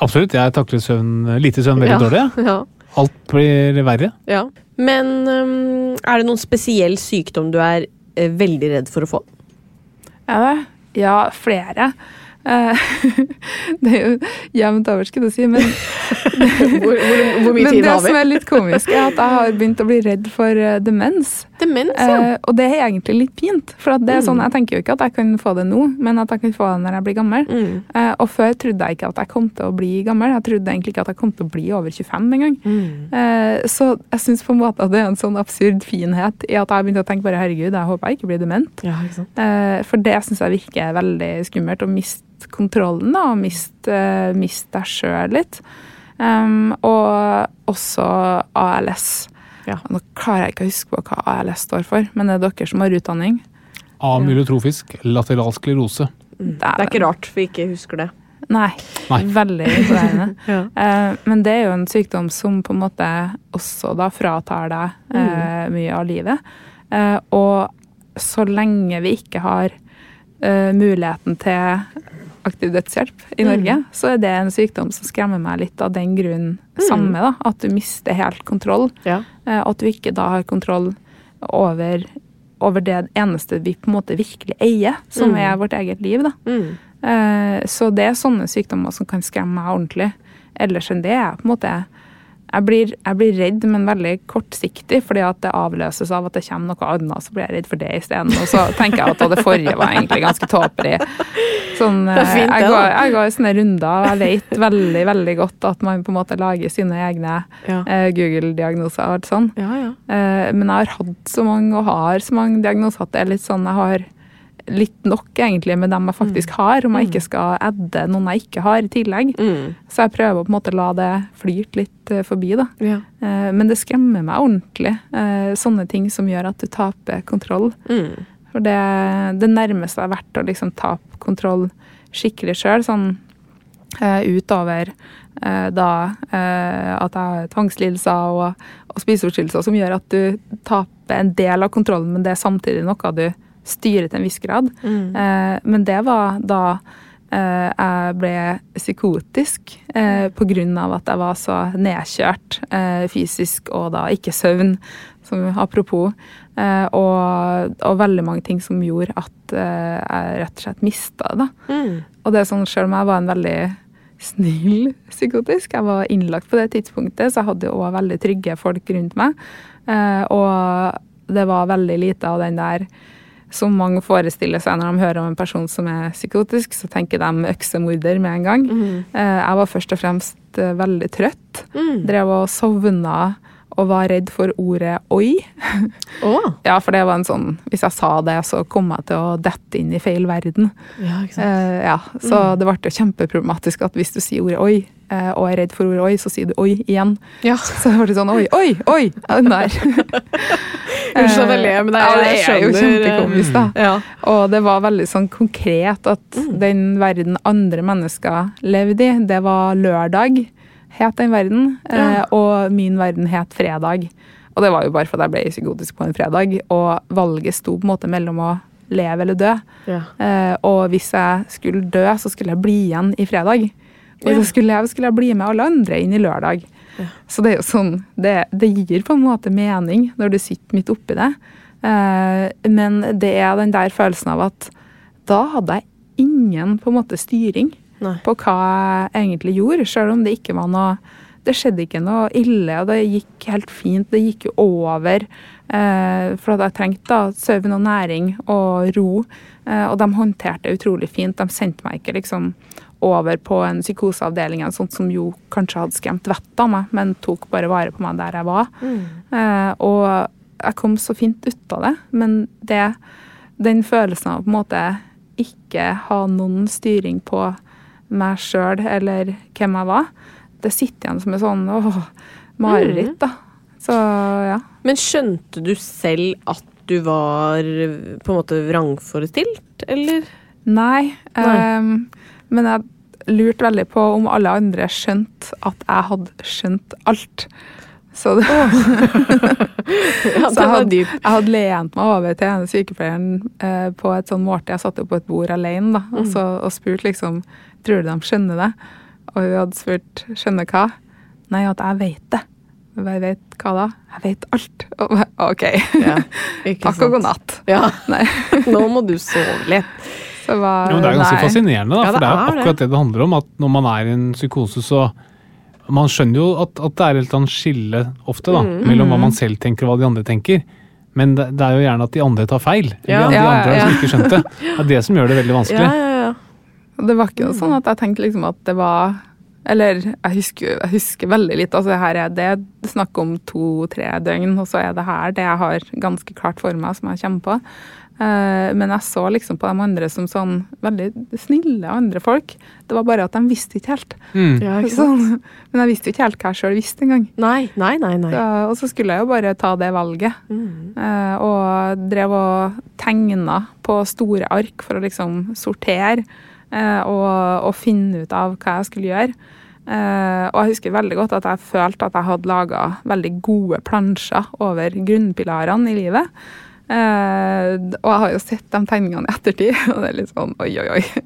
Absolutt. Jeg takler søvn, lite søvn veldig Ja. dårlig. Ja. Alt blir verre. ja. Men um, er det noen spesiell sykdom du er eh, veldig redd for å få? Er det? Ja, flere. Eh, det er jo jevnt over, skulle jeg si, men Hvor, hvor, hvor mye Men tid det har vi? som er litt komisk, er at jeg har begynt å bli redd for eh, demens. Demens, ja. Eh, og det er egentlig litt fint. For det er sånn, jeg tenker jo ikke at jeg kan få det nå, men at jeg kan få det når jeg blir gammel. Mm. Eh, og før trodde jeg ikke at jeg kom til å bli gammel. Jeg trodde egentlig ikke at jeg kom til å bli over 25 engang. Mm. Eh, så jeg syns på en måte at det er en sånn absurd finhet i at jeg har begynt å tenke bare herregud, jeg håper jeg ikke blir dement. Ja, ikke? Eh, for det syns jeg virker veldig skummelt, å miste kontrollen da, og miste, uh, miste deg sjøl litt. Um, og også ALS. Ja. Nå klarer jeg ikke å huske på hva ALS står for, men det er dere som har utdanning. Amylotrofisk lateral sklerose. Det er ikke rart vi ikke husker det. Nei. Nei. Veldig imponerende. Ja. uh, men det er jo en sykdom som på en måte også da fratar deg eh, mye av livet. Uh, og så lenge vi ikke har eh, muligheten til aktiv dødshjelp i Norge, så er det en sykdom som skremmer meg litt av den grunn samme. da, At du mister helt kontroll. Ja. Eh, at du ikke da har kontroll over, over det eneste vi på en måte virkelig eier, som er vårt eget liv. da. Mm. Eh, Så det er sånne sykdommer som kan skremme meg ordentlig. Ellers enn det er på en måte jeg blir, jeg blir redd, men veldig kortsiktig, fordi at det avløses av at det kommer noe annet. Så blir jeg redd for det isteden. Og så tenker jeg at det forrige var egentlig ganske tåpelig. Sånn, eh, jeg, går, jeg går i sånne runder, og jeg vet veldig veldig godt at man på en måte lager sine egne Ja. eh, Google-diagnoser og alt sånn. Ja, ja. Eh, men jeg har hatt så mange, og har så mange diagnoser, at det er litt sånn jeg har litt nok egentlig med dem jeg faktisk har, om jeg ikke skal adde noen jeg ikke har i tillegg. Mm. Så jeg prøver å på en måte la det flyte litt eh, forbi, da. Ja. Eh, men det skremmer meg ordentlig, eh, sånne ting som gjør at du taper kontroll. Mm. For det, det nærmeste har vært å liksom tape kontroll skikkelig sjøl, sånn utover da at jeg har tvangslidelser og, og spiseforstyrrelser som gjør at du taper en del av kontrollen, men det er samtidig noe du styrer til en viss grad. Eh, men det var da eh, jeg ble psykotisk eh, av at jeg var så nedkjørt eh, fysisk og da ikke søvn, som apropos. Eh, og, og veldig mange ting som gjorde at eh, jeg rett og slett mista det. Mm. Og det er sånn, selv om jeg var en veldig snill psykotisk, jeg var innlagt på det tidspunktet, så jeg hadde jo også veldig trygge folk rundt meg. Eh, og det var veldig lite av den der som mange forestiller seg når de hører om en person som er psykotisk, så tenker de øksemorder med en gang. Mm. jeg var først og fremst eh, veldig trøtt. Drev og sovna og var redd for ordet 'oi'. Oh. Ja, for det var en sånn Hvis jeg sa det, så kom jeg til å dette inn i feil verden. Ja, ikke sant. Eh, ja, så det ble kjempeproblematisk at hvis du sier ordet 'oi', eh, og er redd for ordet 'oi', så sier du 'oi' igjen. Ja. Så det ble sånn 'oi, oi, oi'. Ja. Unnskyld at jeg ler, men ja, jeg skjønner. jo eh, kjempekomisk, da. Ja. Og det var veldig sånn konkret at den verden andre mennesker levde i, det var lørdag, het den verden, Ja. og min verden het fredag. Og det var jo bare fordi jeg ble psykotisk på en fredag, og valget sto på en måte mellom å leve eller dø. Ja. Eh, og hvis jeg skulle dø, så skulle jeg bli igjen i fredag. Og hvis jeg skulle leve, skulle jeg bli med alle andre inn i lørdag. Så det er jo sånn, det, det gir på en måte mening når du sitter midt oppi det. Eh, men det er den der følelsen av at da hadde jeg ingen på en måte styring Nei. på hva jeg egentlig gjorde, selv om det ikke var noe Det skjedde ikke noe ille, og det gikk helt fint. Det gikk jo over. Eh, for at jeg trengte da søvn og næring og ro. Eh, og de håndterte det utrolig fint. De sendte meg ikke liksom over på en psykoseavdeling, en sånt som jo kanskje hadde skremt vettet av meg, men tok bare vare på meg der jeg var. Eh, og jeg kom så fint ut av det, men det, den følelsen av på en måte ikke ha noen styring på meg sjøl eller hvem jeg var, det sitter igjen som et sånn åh, mareritt, da. Så ja. Men skjønte du selv at du var på en måte vrangforestilt, eller? Nei. Nei. Um, men jeg lurte veldig på om alle andre skjønte at jeg hadde skjønt alt. Så, det, Ja, så jeg, hadde, jeg hadde lent meg over til ene sykepleieren eh, på et sånn måltid. Jeg satt jo på et bord alene da, og, så, og spurt liksom Tror du de skjønner det? Og hun hadde spurt skjønner hva? Nei, at jeg vet det. Jeg vet hva da? Jeg vet alt. Og, OK. Ja, Takk og god natt. Ja, nå må du sove litt. Så var, Jo, det er ganske nei. fascinerende, da, Ja, for det det er er akkurat det det handler om. At når man er i en psykose, så Man skjønner jo at, at det er et annet skille ofte, da, Mm. mellom hva man selv tenker og hva de andre tenker. Men det, det er jo gjerne at de andre tar feil. Ja. Eller de andre ja, som ikke skjønte. Det er det som gjør det veldig vanskelig. Ja, ja, ja. Det var ikke noe sånn at jeg tenkte liksom at det var Eller jeg husker, jeg husker veldig litt. altså her er Det snakk om to-tre døgn, og så er det her det jeg har ganske klart for meg, som jeg kommer på. Eh, men jeg så liksom på de andre som sånn veldig snille andre folk. Det var bare at de visste ikke helt. Mm. ja ikke sant? Sånn, men jeg visste jo ikke helt hva jeg sjøl visste engang. Nei, nei, nei. nei. Så, og så skulle jeg jo bare ta det valget. Mm. Eh, og drev og tegna på store ark for å liksom sortere eh, og, og finne ut av hva jeg skulle gjøre. Eh, og jeg husker veldig godt at jeg følte at jeg hadde laga veldig gode plansjer over grunnpilarene i livet. Eh, og jeg har jo sett de tegningene i ettertid, og det er litt sånn oi, oi, oi.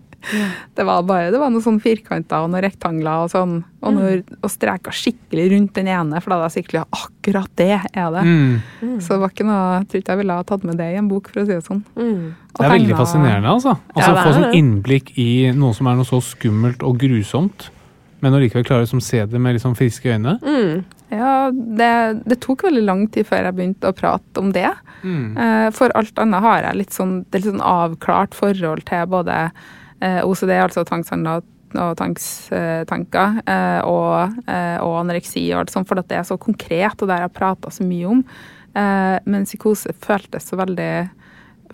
Det var bare det var noen sånn firkanter og noen rektangler og sånn, og, noe, og streka skikkelig rundt den ene, for da hadde jeg sikkert ja, akkurat det er det. Mm. Så det var ikke noe, jeg tror ikke jeg ville ha tatt med det i en bok, for å si det sånn. Mm. Og Det er veldig fascinerende, altså. altså Ja, det Få sånn innblikk i noe som er noe så skummelt og grusomt, men allikevel klare å liksom se det med liksom friske øyne. Mm. Ja, det, det tok veldig lang tid før jeg begynte å prate om det. Mm. Eh, For alt annet har jeg litt sånn, det litt sånn avklart forhold til både eh, OCD, altså tvangshandler og tvangstanker, eh, og, og anoreksi og alt sånt, for det er så konkret, og det har jeg prata så mye om. Men psykose føltes så veldig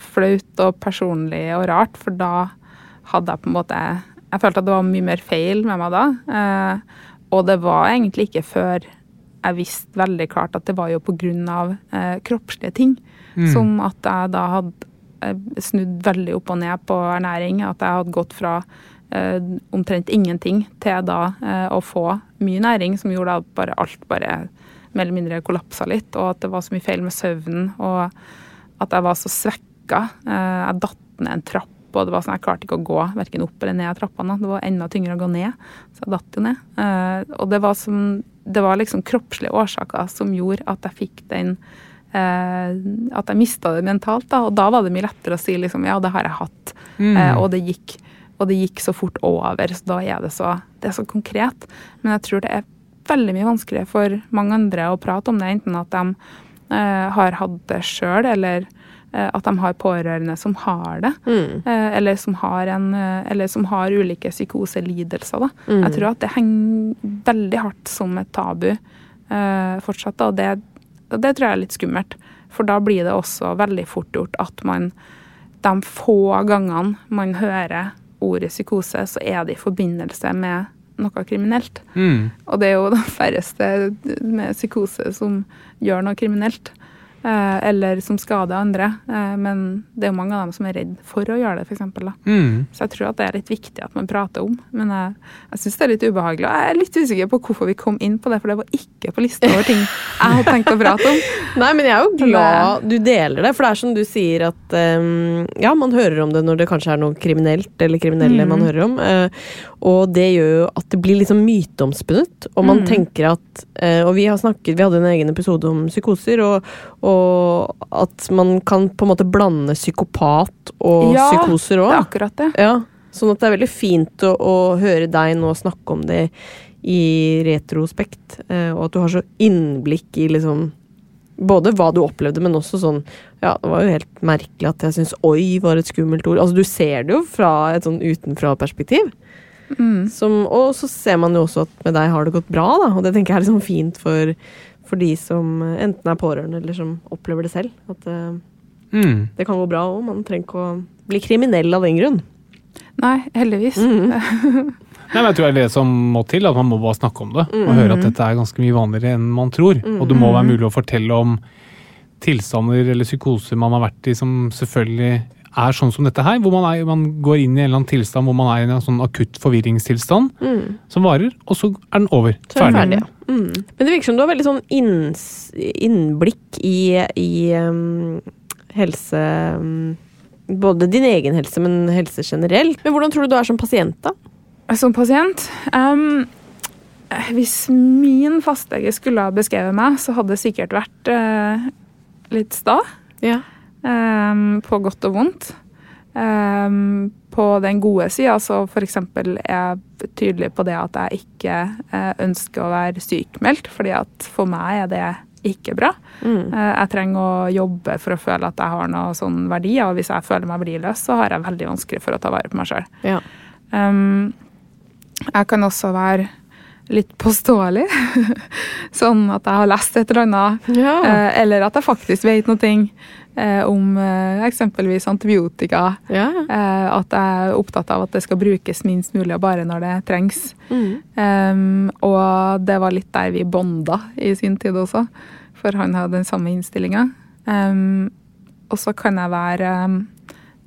flaut og personlig og rart, for da hadde jeg på en måte Jeg følte at det var mye mer feil med meg da. Og det var egentlig ikke før jeg visste veldig klart at det var jo av eh, kroppslige ting. Mm. Som at jeg da hadde eh, snudd veldig opp og ned på ernæring. At jeg hadde gått fra eh, omtrent ingenting til da eh, å få mye næring, som gjorde at bare alt bare mer eller mindre kollapsa litt. Og at det var så mye feil med søvnen, og at jeg var så svekka. Eh, jeg datt ned en trapp, og det var sånn, jeg klarte ikke å gå verken opp eller ned trappene. Det var enda tyngre å gå ned, så jeg datt jo ned. Eh, og det var, som, det var liksom kroppslige årsaker som gjorde at jeg fikk den eh, At jeg mista det mentalt. Da. Og da var det mye lettere å si liksom, ja, det har jeg hatt. Mm. Eh, og, det gikk, og det gikk så fort over, så da er det så, det er så konkret. Men jeg tror det er veldig mye vanskeligere for mange andre å prate om det, enten at de eh, har hatt det sjøl, eller at de har pårørende som har det. Mm. Eh, eller, som har en, eh, eller som har ulike psykoselidelser. Da. Mm. Jeg tror at det henger veldig hardt som et tabu eh, fortsatt. Da. Og det, det tror jeg er litt skummelt. For da blir det også veldig fort gjort at man de få gangene man hører ordet psykose, så er det i forbindelse med noe kriminelt. Mm. Og det er jo de færreste med psykose som gjør noe kriminelt. Eh, eller som skader andre. Eh, men det er jo mange av dem som er redd for å gjøre det, f.eks. Mm. Så jeg tror at det er litt viktig at man prater om. Men jeg, jeg syns det er litt ubehagelig. Og jeg er litt usikker på hvorfor vi kom inn på det, for det var ikke på lista over ting jeg hadde tenkt å prate om. Nei, men jeg er jo glad du deler det, for det er som du sier at um, Ja, man hører om det når det kanskje er noe kriminelt eller kriminelle Mm. man hører om. Uh, og det gjør jo at det blir liksom myteomspunnet, og man Mm. tenker at uh, Og vi har snakket, vi hadde en egen episode om psykoser, og, og at man kan på en måte blande psykopat og Ja, psykoser Det òg. er akkurat det. Ja, sånn at det er veldig fint å, å høre deg nå snakke om det i retrospekt, eh, og at du har så innblikk i liksom både hva du opplevde, men også sånn Ja, det var jo helt merkelig at jeg syns 'oi' var et skummelt ord. Altså, du ser det jo fra et sånn utenfra-perspektiv. Mm. Som- Og så ser man jo også at med deg har det gått bra, da. Og det tenker jeg er liksom fint for, for de som eh, enten er pårørende eller som opplever det selv. At uh, Mm. det kan gå bra òg. Man trenger ikke å bli kriminell av den grunn. Nei, heldigvis. Mhm. Nei, men jeg tror det er det som må til, at man må bare snakke om det. Og Mm. høre at dette er ganske mye vanligere enn man tror. Og det må være mulig å fortelle om tilstander eller psykoser man har vært i som selvfølgelig er sånn som dette her, hvor man, er, man går inn i en eller annen tilstand hvor man er i en sånn akutt forvirringstilstand Mm. som varer, og så er den over. Så er den Ferdig. ferdig, ja. Mm. Men det virker som du har veldig sånn inns, innblikk i, i um, helse um, Både din egen helse, men helse generelt. Men hvordan tror du du er som pasient, da? Som pasient Um, Hvis min fastlege skulle ha beskrevet meg, så hadde det sikkert vært uh, litt sta. Ja. Ehm, på godt og vondt. Um, på den gode sida, så f.eks. er jeg tydelig på det at jeg ikke uh, ønsker å være sykmeldt, fordi at for meg er det ikke bra. Mm. Uh, jeg trenger å jobbe for å føle at jeg har noe sånn verdi, og hvis jeg føler meg verdiløs, så har jeg veldig vanskelig for å ta vare på meg sjøl. Ja. Um, jeg kan også være litt påståelig. sånn at jeg har lest et eller annet, Ja. eh, eller at jeg faktisk vet noe eh, om eh, eksempelvis antibiotika. Ja. Eh, at jeg er opptatt av at det skal brukes minst mulig og bare når det trengs. Mm. Um, og det var litt der vi bonda i sin tid også, for han hadde den samme innstillinga. Um, og så kan jeg være um,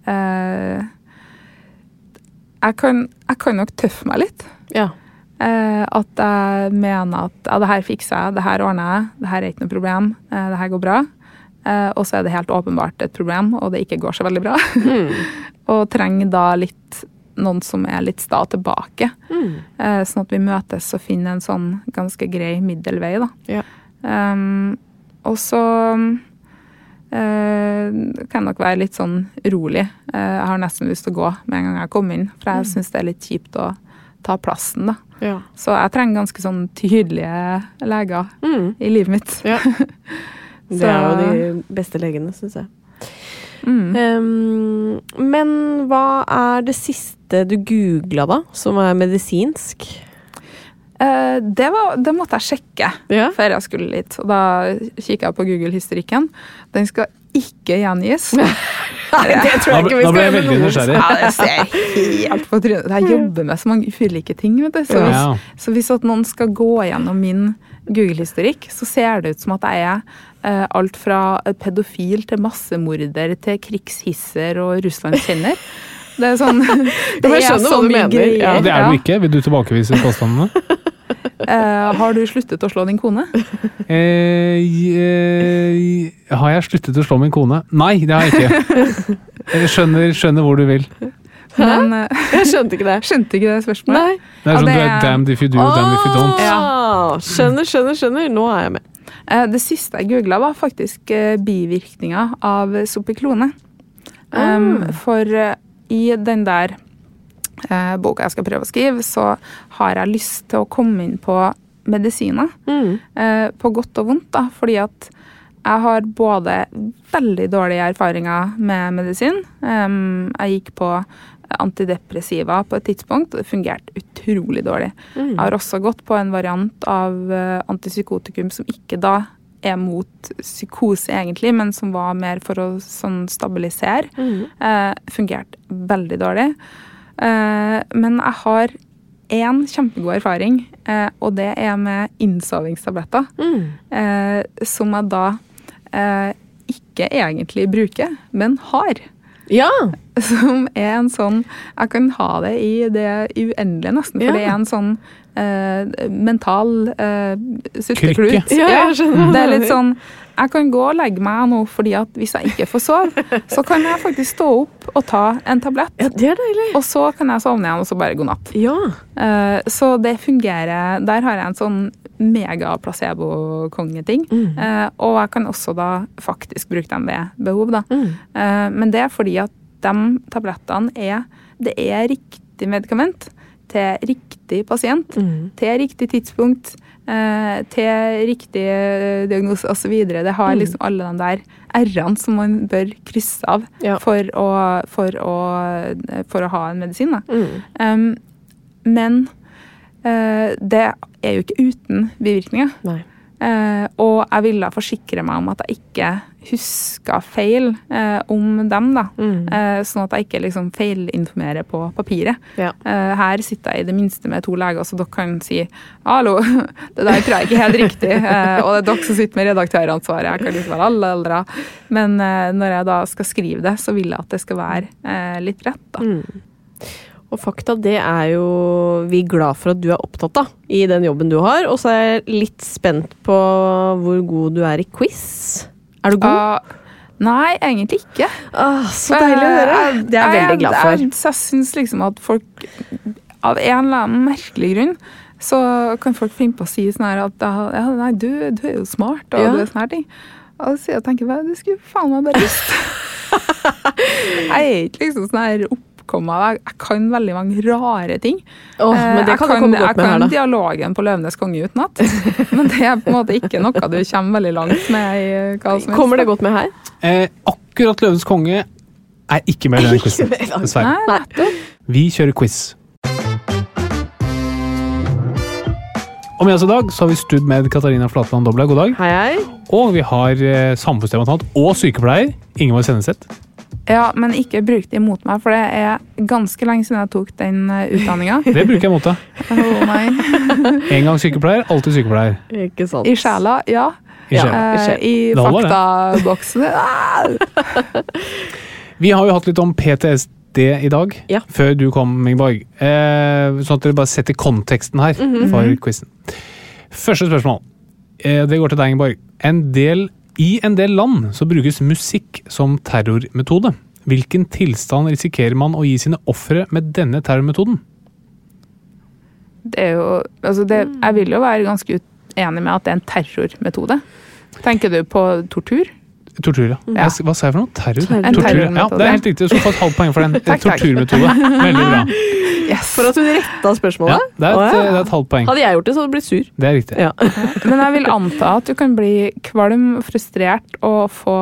eh, jeg, kan, jeg kan nok tøffe meg litt. Ja. Eh, at jeg mener at ja, det her fikser jeg, det her ordner jeg, det her er ikke noe problem, eh, det her går bra. Eh, og så er det helt åpenbart et problem, og det ikke går så veldig bra. og trenger da litt noen som er litt sta tilbake. Mm. sånn at vi møtes og finner en sånn ganske grei middelvei, da. Ja. Um, og så Uh, kan nok være litt sånn urolig. Uh, jeg har nesten lyst til å gå med en gang jeg kommer inn, for jeg syns det er litt kjipt å ta plassen, da. Ja. Så jeg trenger ganske sånn tydelige leger Mm. i livet mitt. Ja. Det er jo de beste legene, syns jeg. Mm. Um, men hva er det siste du googla, da, som er medisinsk? Uh, det, var, det måtte jeg sjekke Ja. før jeg skulle dit. Og da kikka jeg på Google-historikken. Den skal ikke gjengis. Nei, det tror Da, ble- da ble jeg veldig nysgjerrig. Ja, det ser helt på trynet. Jeg jobber med så mange ulike ting. vet du. Så hvis, Ja. så hvis at noen skal gå gjennom min Google-historikk, så ser det ut som at jeg er eh, alt fra pedofil til massemorder til krigshisser og Russland-kjenner. Det er sånn Det er skjønner mye greier. ja. Det er du ikke. Vil du tilbakevise påstandene? Eh, har du sluttet å slå din kone? Eh, eh, har jeg sluttet å slå min kone? Nei, det har jeg ikke. Jeg skjønner, skjønner hvor du vil. Men Jeg skjønte ikke det. skjønte ikke det spørsmålet. Nei. Det er Ja, sånn det du er damned if you do, damned if you don't. Ja. skjønner, skjønner, skjønner. Nå er jeg med. Eh, Det siste jeg googla, var faktisk bivirkninga av Sopiklone. Um, for i den der boka jeg skal prøve å skrive, så har jeg lyst til å komme inn på medisiner. Mm. Eh, på godt og vondt, da. Fordi at jeg har både veldig dårlige erfaringer med medisin. Jeg gikk på antidepressiva på et tidspunkt, og det fungerte utrolig dårlig. Mm. Jeg har også gått på en variant av eh, antipsykotikum som ikke da er mot psykose, egentlig, men som var mer for å sånn stabilisere. Mm. Eh, fungerte veldig dårlig. Eh, men jeg har én kjempegod erfaring, eh, og det er med innsovingstabletter. Mm. Eh, som jeg da eh, ikke egentlig bruker, men har. Ja! Som er en sånn Jeg kan ha det i det uendelige, nesten. For Ja. det er en sånn eh, mental eh, sutteklut. Ja, jeg skjønner. Det er litt sånn Jeg kan gå og legge meg nå, fordi at hvis jeg ikke får sove, så kan jeg faktisk stå opp og ta en tablett. ja, det er deilig. Og så kan jeg sovne igjen, og så bare god natt. Ja. Eh, så det fungerer. Der har jeg en sånn mega placebo-kongeting. Eh, og jeg kan også da faktisk bruke dem ved behov, da. Mm. Eh, men det er fordi at de tablettene er Det er riktig medikament til riktig pasient. Mm. Til riktig tidspunkt. Eh, til riktig eh, diagnose osv. Det har Mm. liksom alle de der r-ene som man bør krysse av Ja. for, å, for, å, for å ha en medisin. Mm. Um, men uh, det er jo ikke uten bivirkninger. Eh, og jeg ville forsikre meg om at jeg ikke huska feil eh, om dem. da. Mm. Eh, sånn at jeg ikke liksom feilinformerer på papiret. Ja. Eh, her sitter jeg i det minste med to leger, så dere kan si hallo, det der tror jeg ikke er helt riktig. Eh, og det er dere som sitter med redaktøransvaret. Jeg kan liksom være alle eldre. Men eh, når jeg da skal skrive det, så vil jeg at det skal være eh, litt rett. da. Mm. Og fakta, det er jo vi glad for at du er opptatt av i den jobben du har. Og så er jeg litt spent på hvor god du er i quiz. Er du god? Uh, nei, egentlig ikke. Uh, så deilig å høre. Eh, Det er jeg veldig glad for. Jeg, jeg syns liksom at folk Av en eller annen merkelig grunn så kan folk finne på å si sånn her at ja, nei, du, du er jo smart, og Ja. du er sånne her ting. Og så sier jeg tenker det skulle faen meg bare visst. Jeg er ikke liksom sånn her oppkomma. Jeg, jeg kan veldig mange rare ting. Oh, men det Eh, kan jeg komme jeg kan med her, kan da. dialogen på 'Løvenes konge' utenat. Men det er på en måte ikke noe du kommer veldig langt med i hva som helst. Kommer det godt med her? Eh, akkurat 'Løvenes konge er ikke med i denne quizen, dessverre. Nei. Vi kjører quiz. Og med oss i dag så har vi studd med Katarina Flatland Dobla. God dag. Hei, hei. Og vi har eh, samfunnsdebattant og sykepleier Ingeborg Senneset. Ja, men ikke bruk det imot meg, for det er ganske lenge siden jeg tok den utdanninga. Det bruker jeg mot deg. Oh, nei. En gang sykepleier, alltid sykepleier. Ikke sant. I sjela, ja. I Ja. sjela. Eh. I faktaboksen ah! Vi har jo hatt litt om PTSD i dag, Ja. før du kom, Ingeborg. Eh, sånn at dere bare setter konteksten her for quizen. Første spørsmål. Eh, det går til deg, Ingeborg. En del, I en del land så brukes musikk som terrormetode. Hvilken tilstand risikerer man å gi sine ofre med denne terrormetoden? Det er jo Altså, det, jeg vil jo være ganske enig med at det er en terrormetode. Tenker du på tortur? Tortur, ja. Ja. Hva sa jeg for noe? Terror? En Tortur, ja. ja, det er helt riktig. Du skal få et halvt poeng for den. Takk. Torturmetode. Veldig bra. Yes! For at hun retta Ja, spørsmålet? det, er et, oh, ja. det er et halvt poeng. Hadde jeg gjort det, så hadde du blitt sur. Det er riktig. Ja. Men jeg vil anta at du kan bli kvalm, frustrert og få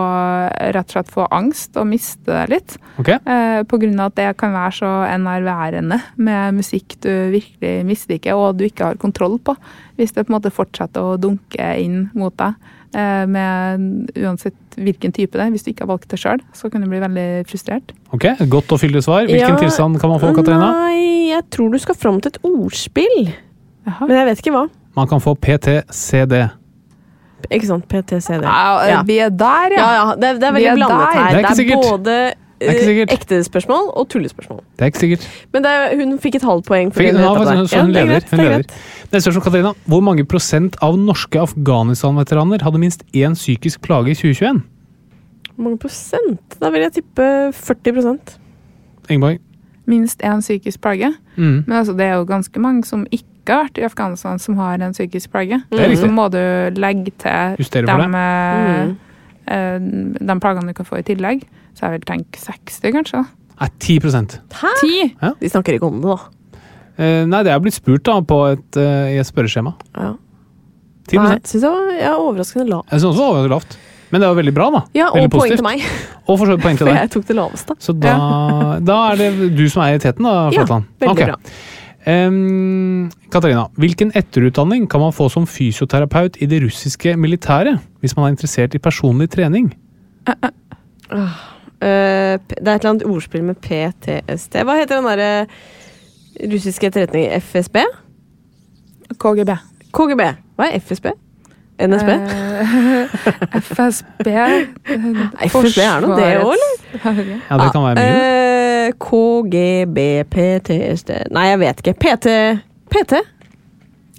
rett og slett få angst og miste deg litt. Okay. Eh, på grunn av at det kan være så enerverende med musikk du virkelig misliker og du ikke har kontroll på. Hvis det på en måte fortsetter å dunke inn mot deg med uansett hvilken type det er. Hvis du ikke har valgt det sjøl, så kan du bli veldig frustrert. Ok, godt og fyldig svar. Hvilken Ja, tilstand kan man få, Katarina? Nei, jeg tror du skal fram til et ordspill. Jaha. Men jeg vet ikke hva. Man kan få PTCD. Ikke sant? PTCD. Ja. Vi er der, ja. Ja, ja, det, er- det er veldig er blandet der. her. Det er ikke sikkert. både er ikke eh, ekte spørsmål og tullespørsmål. Det er ikke sikkert. Men det er, hun fikk et halvt poeng. for hun hun hun er leder, hun er leder. Neste spørsmål, Katarina. Hvor mange prosent av norske Afghanistan-veteraner hadde minst én psykisk plage i 2021? Hvor mange prosent? Da vil jeg tippe 40% Ingeborg? Minst én psykisk plage. Mm. Men altså, det er jo ganske mange som ikke har vært i Afghanistan, som har en psykisk plage. Det er. Så må du legge til Justere for de, det. Mm. eh, de plagene du kan få i tillegg. Så jeg vil tenke 60, kanskje. Nei, 10 Hæ? 10? Ja. De snakker ikke om det, da. eh, Nei, det er blitt spurt da på et, eh, i et spørreskjema. Ja. 10 Nei, synes jeg var jeg er overraskende lav. Jeg synes også det var lavt. Men det var veldig bra, da. Ja, veldig og poeng positivt. til meg, Og for så vidt poeng til for deg. jeg tok det laveste. Så da, da er det du som er i teten, da, Ja, Flatland. veldig Ok. bra. Em, Katarina, hvilken etterutdanning kan man få som fysioterapeut i det russiske militæret, hvis man er interessert i personlig trening? Eh, p- det er et eller annet ordspill med PTSD. Hva heter den derre russiske etterretningen? FSB? KGB. KGB. Hva er FSB? NSB? Eh, FSB FSB er noe det òg, eller? Ja, det kan være mye. Eh, KGB, PTSD Nei, jeg vet ikke. PT PT?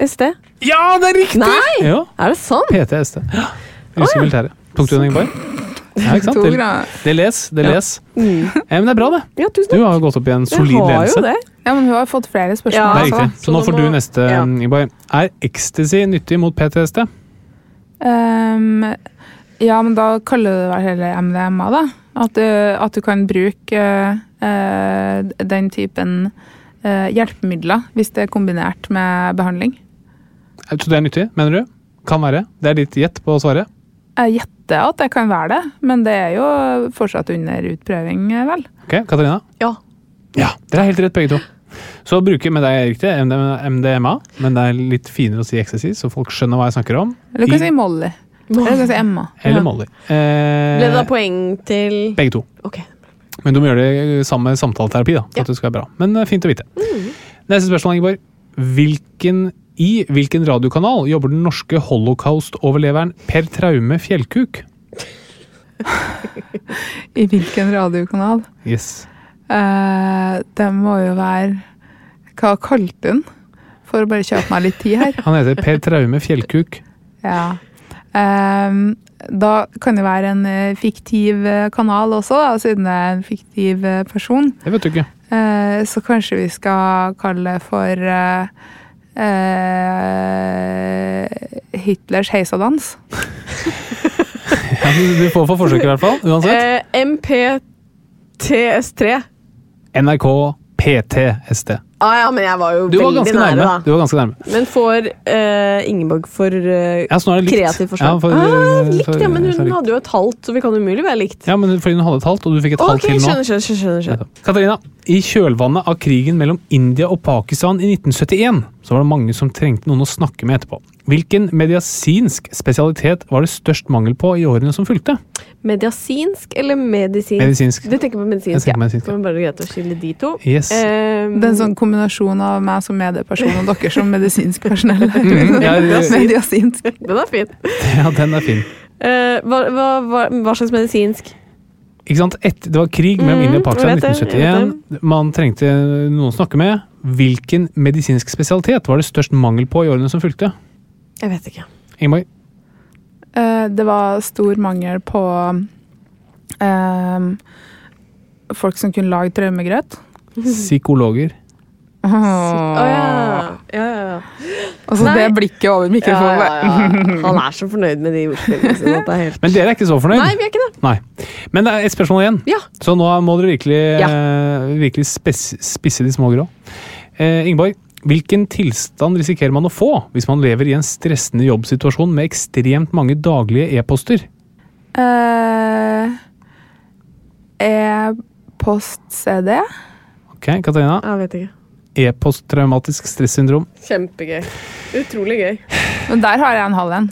SD? Ja, det er riktig! Nei! Ja, Er det sant? PTSD. Ja. Russiske militære. Den, Ingeborg? Ja, ikke sant? Det, les, det Ja. les. Eh, men det er bra, det. Ja, tusen Du har gått opp i en solid har ledelse. jo det. Ja, men hun har fått flere spørsmål. Ja, Det er altså, riktig. Så så nå får du neste, ja. Ingeborg. Er ecstasy nyttig mot PTSD? Um, ja, men da kaller du det vel heller MDMA, da. At du, at du kan bruke uh, den typen uh, hjelpemidler hvis det er kombinert med behandling. Så det er nyttig, mener du? Kan være. Det er ditt gjett på svaret. Jeg at det kan være det, men det er jo fortsatt under utprøving, eh, vel. Ok, Katarina? Ja. Ja, dere er helt rett begge to. Så bruker med deg riktig MDMA, men det er litt finere å si ecstasy, så folk skjønner hva jeg snakker om. Eller du kan I- si Molly. Eller du kan si Emma. Eller Ja. Molly. Ble det da Eh, poeng til begge to. Ok. Men du må gjøre det sammen med samtaleterapi, da, for Ja. at det skal være bra. Men eh, fint å vite. Neste spørsmål, Ingeborg. Hvilken, I hvilken radiokanal jobber den norske holocaust-overleveren Per Traume Fjellkuk? I hvilken radiokanal? Yes. Uh, det må jo være Hva kalte hun? For å bare kjøpe meg litt tid her. Han heter Per Traume Fjellkuk. Ja. Uh, da kan det være en eh, fiktiv eh, kanal også, da, siden det er en fiktiv person. Det vet du ikke. Uh, så kanskje vi skal kalle det for eh, eh, Hitlers heisadans. Ja, du, du får for forsøket i hvert fall. Uansett. Eh, MP TS3. NRK PTSD. Ah, ja, men jeg var jo Du var veldig ganske nære, nærme. da. Du var ganske nærme. Men får uh, Ingeborg for uh, Ja, så nå er det likt. kreativt forslag? Ja, for- ah, likt, for- ja, men hun hadde jo et halvt, så vi kan umulig være likt. Ja, men fordi hun hadde et halvt, og du fikk et halvt til nå. skjønner, skjønner, skjønner, skjønner. Katarina, i kjølvannet av krigen mellom India og Pakistan i 1971, så var det mange som trengte noen å snakke med etterpå. Hvilken medisinsk spesialitet var det størst mangel på i årene som fulgte? Mediasinsk eller medisinsk? Medisinsk. Du tenker på medisinsk, tenker ja. medisinsk, ja. Det var bare greit å skille de to. Yes. Um, Det er en sånn kombinasjon av meg som medieperson og dere som medisinsk personell. Mm, ja. Mediasinsk. den er fin. Ja, den er fin. Uh, hva, hva, hva, hva slags medisinsk? Ikke sant? Et, det var krig mellom mm, India og Pakistan i jeg vet det, jeg 1971. Man trengte noen å snakke med. Hvilken medisinsk spesialitet var det størst mangel på i årene som fulgte? Jeg vet ikke. Ingeborg? Uh, Det var stor mangel på uh, folk som kunne lage traumegrøt. Psykologer. Å ja. ja, ja, ja. Altså Nei. det blikket over mikrofonen. ja, ja. Han er så fornøyd med de ordspillene sine. helt... Men dere er ikke så fornøyd? Nei, vi er ikke det. Nei. Men det er et spørsmål igjen. Ja. Så nå må dere virkelig, Ja. eh, virkelig spisse de små grå. Eh, Ingeborg, hvilken tilstand risikerer man å få hvis man lever i en stressende jobbsituasjon med ekstremt mange daglige e-poster? Eh, E-post-CD. Ok, Katarina. Jeg vet ikke. E-posttraumatisk stressyndrom. Kjempegøy. Utrolig gøy. Men der har jeg en halv en.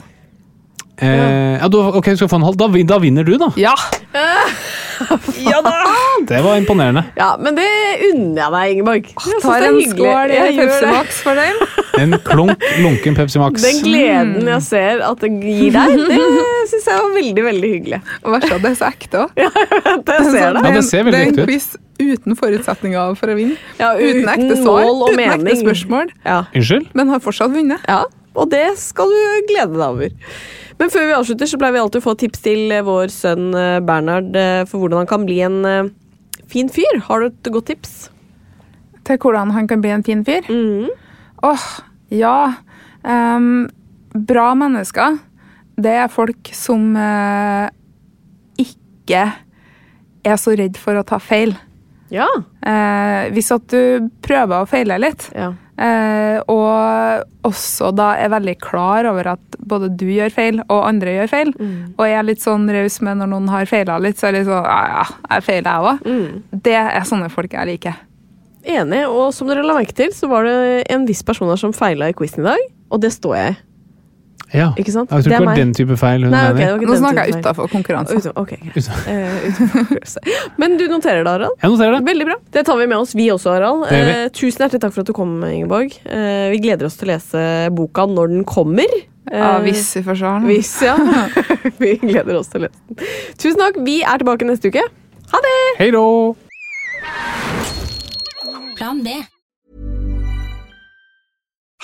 Eh, ja, du, ok, du skal få en halv. Da, da vinner du, da. Ja! Ja da! Det var imponerende. Ja, men det unner jeg deg, Ingeborg. Jeg Tar en skål i Jeg gjør Pepsi. Max for den. En klunk lunken Pepsi Max. Den gleden jeg ser at det gir deg, det syns jeg var veldig, veldig hyggelig. Og verst at det er så ekte òg. Jeg ser det. Ja, det ser veldig det er ekte en ut. quiz uten forutsetninger for å vinne. Ja, Uten ekte svar, uten mening. uten ekte spørsmål. Ja. Unnskyld? Men har fortsatt vunnet. ja, og det skal du glede deg over. Men før vi avslutter, så pleier vi alltid å få tips til eh, vår sønn eh, Bernhard eh, for hvordan han kan bli en fin fyr. Har du et godt tips? Til hvordan han kan bli en fin fyr. Åh, ja. Um, bra mennesker, det er folk som uh, ikke er så redd for å ta feil. Ja. Eh, hvis at du prøver å feile litt, ja. eh, og også da er veldig klar over at både du gjør feil og andre gjør feil, og er litt sånn raus med når noen har feila litt, så er det litt sånn ja, ja, jeg feiler jeg òg. Det er sånne folk jeg liker. Enig. Og som dere la merke til, så var det en viss person her som feila i quizen i dag. Og det står jeg i. Ja. Ikke sant? Jeg tror ikke det var den type feil hun Nei, okay, mener. Nå snakker jeg utafor konkurranse. Uten- okay. Eh, utenfor konkurranse. Men du noterer det, Harald? Jeg noterer det. Veldig bra. Det tar vi med oss, vi også, Harald. Det vi. Eh, tusen hjertelig takk for at du kom, Ingeborg. Eh, vi gleder oss til å lese boka når den kommer. Ja, Eh, hvis vi får se den. Hvis, ja. vi gleder oss til å lese den. Tusen takk. Vi er tilbake neste uke. Ha det! Hei då! Plan B.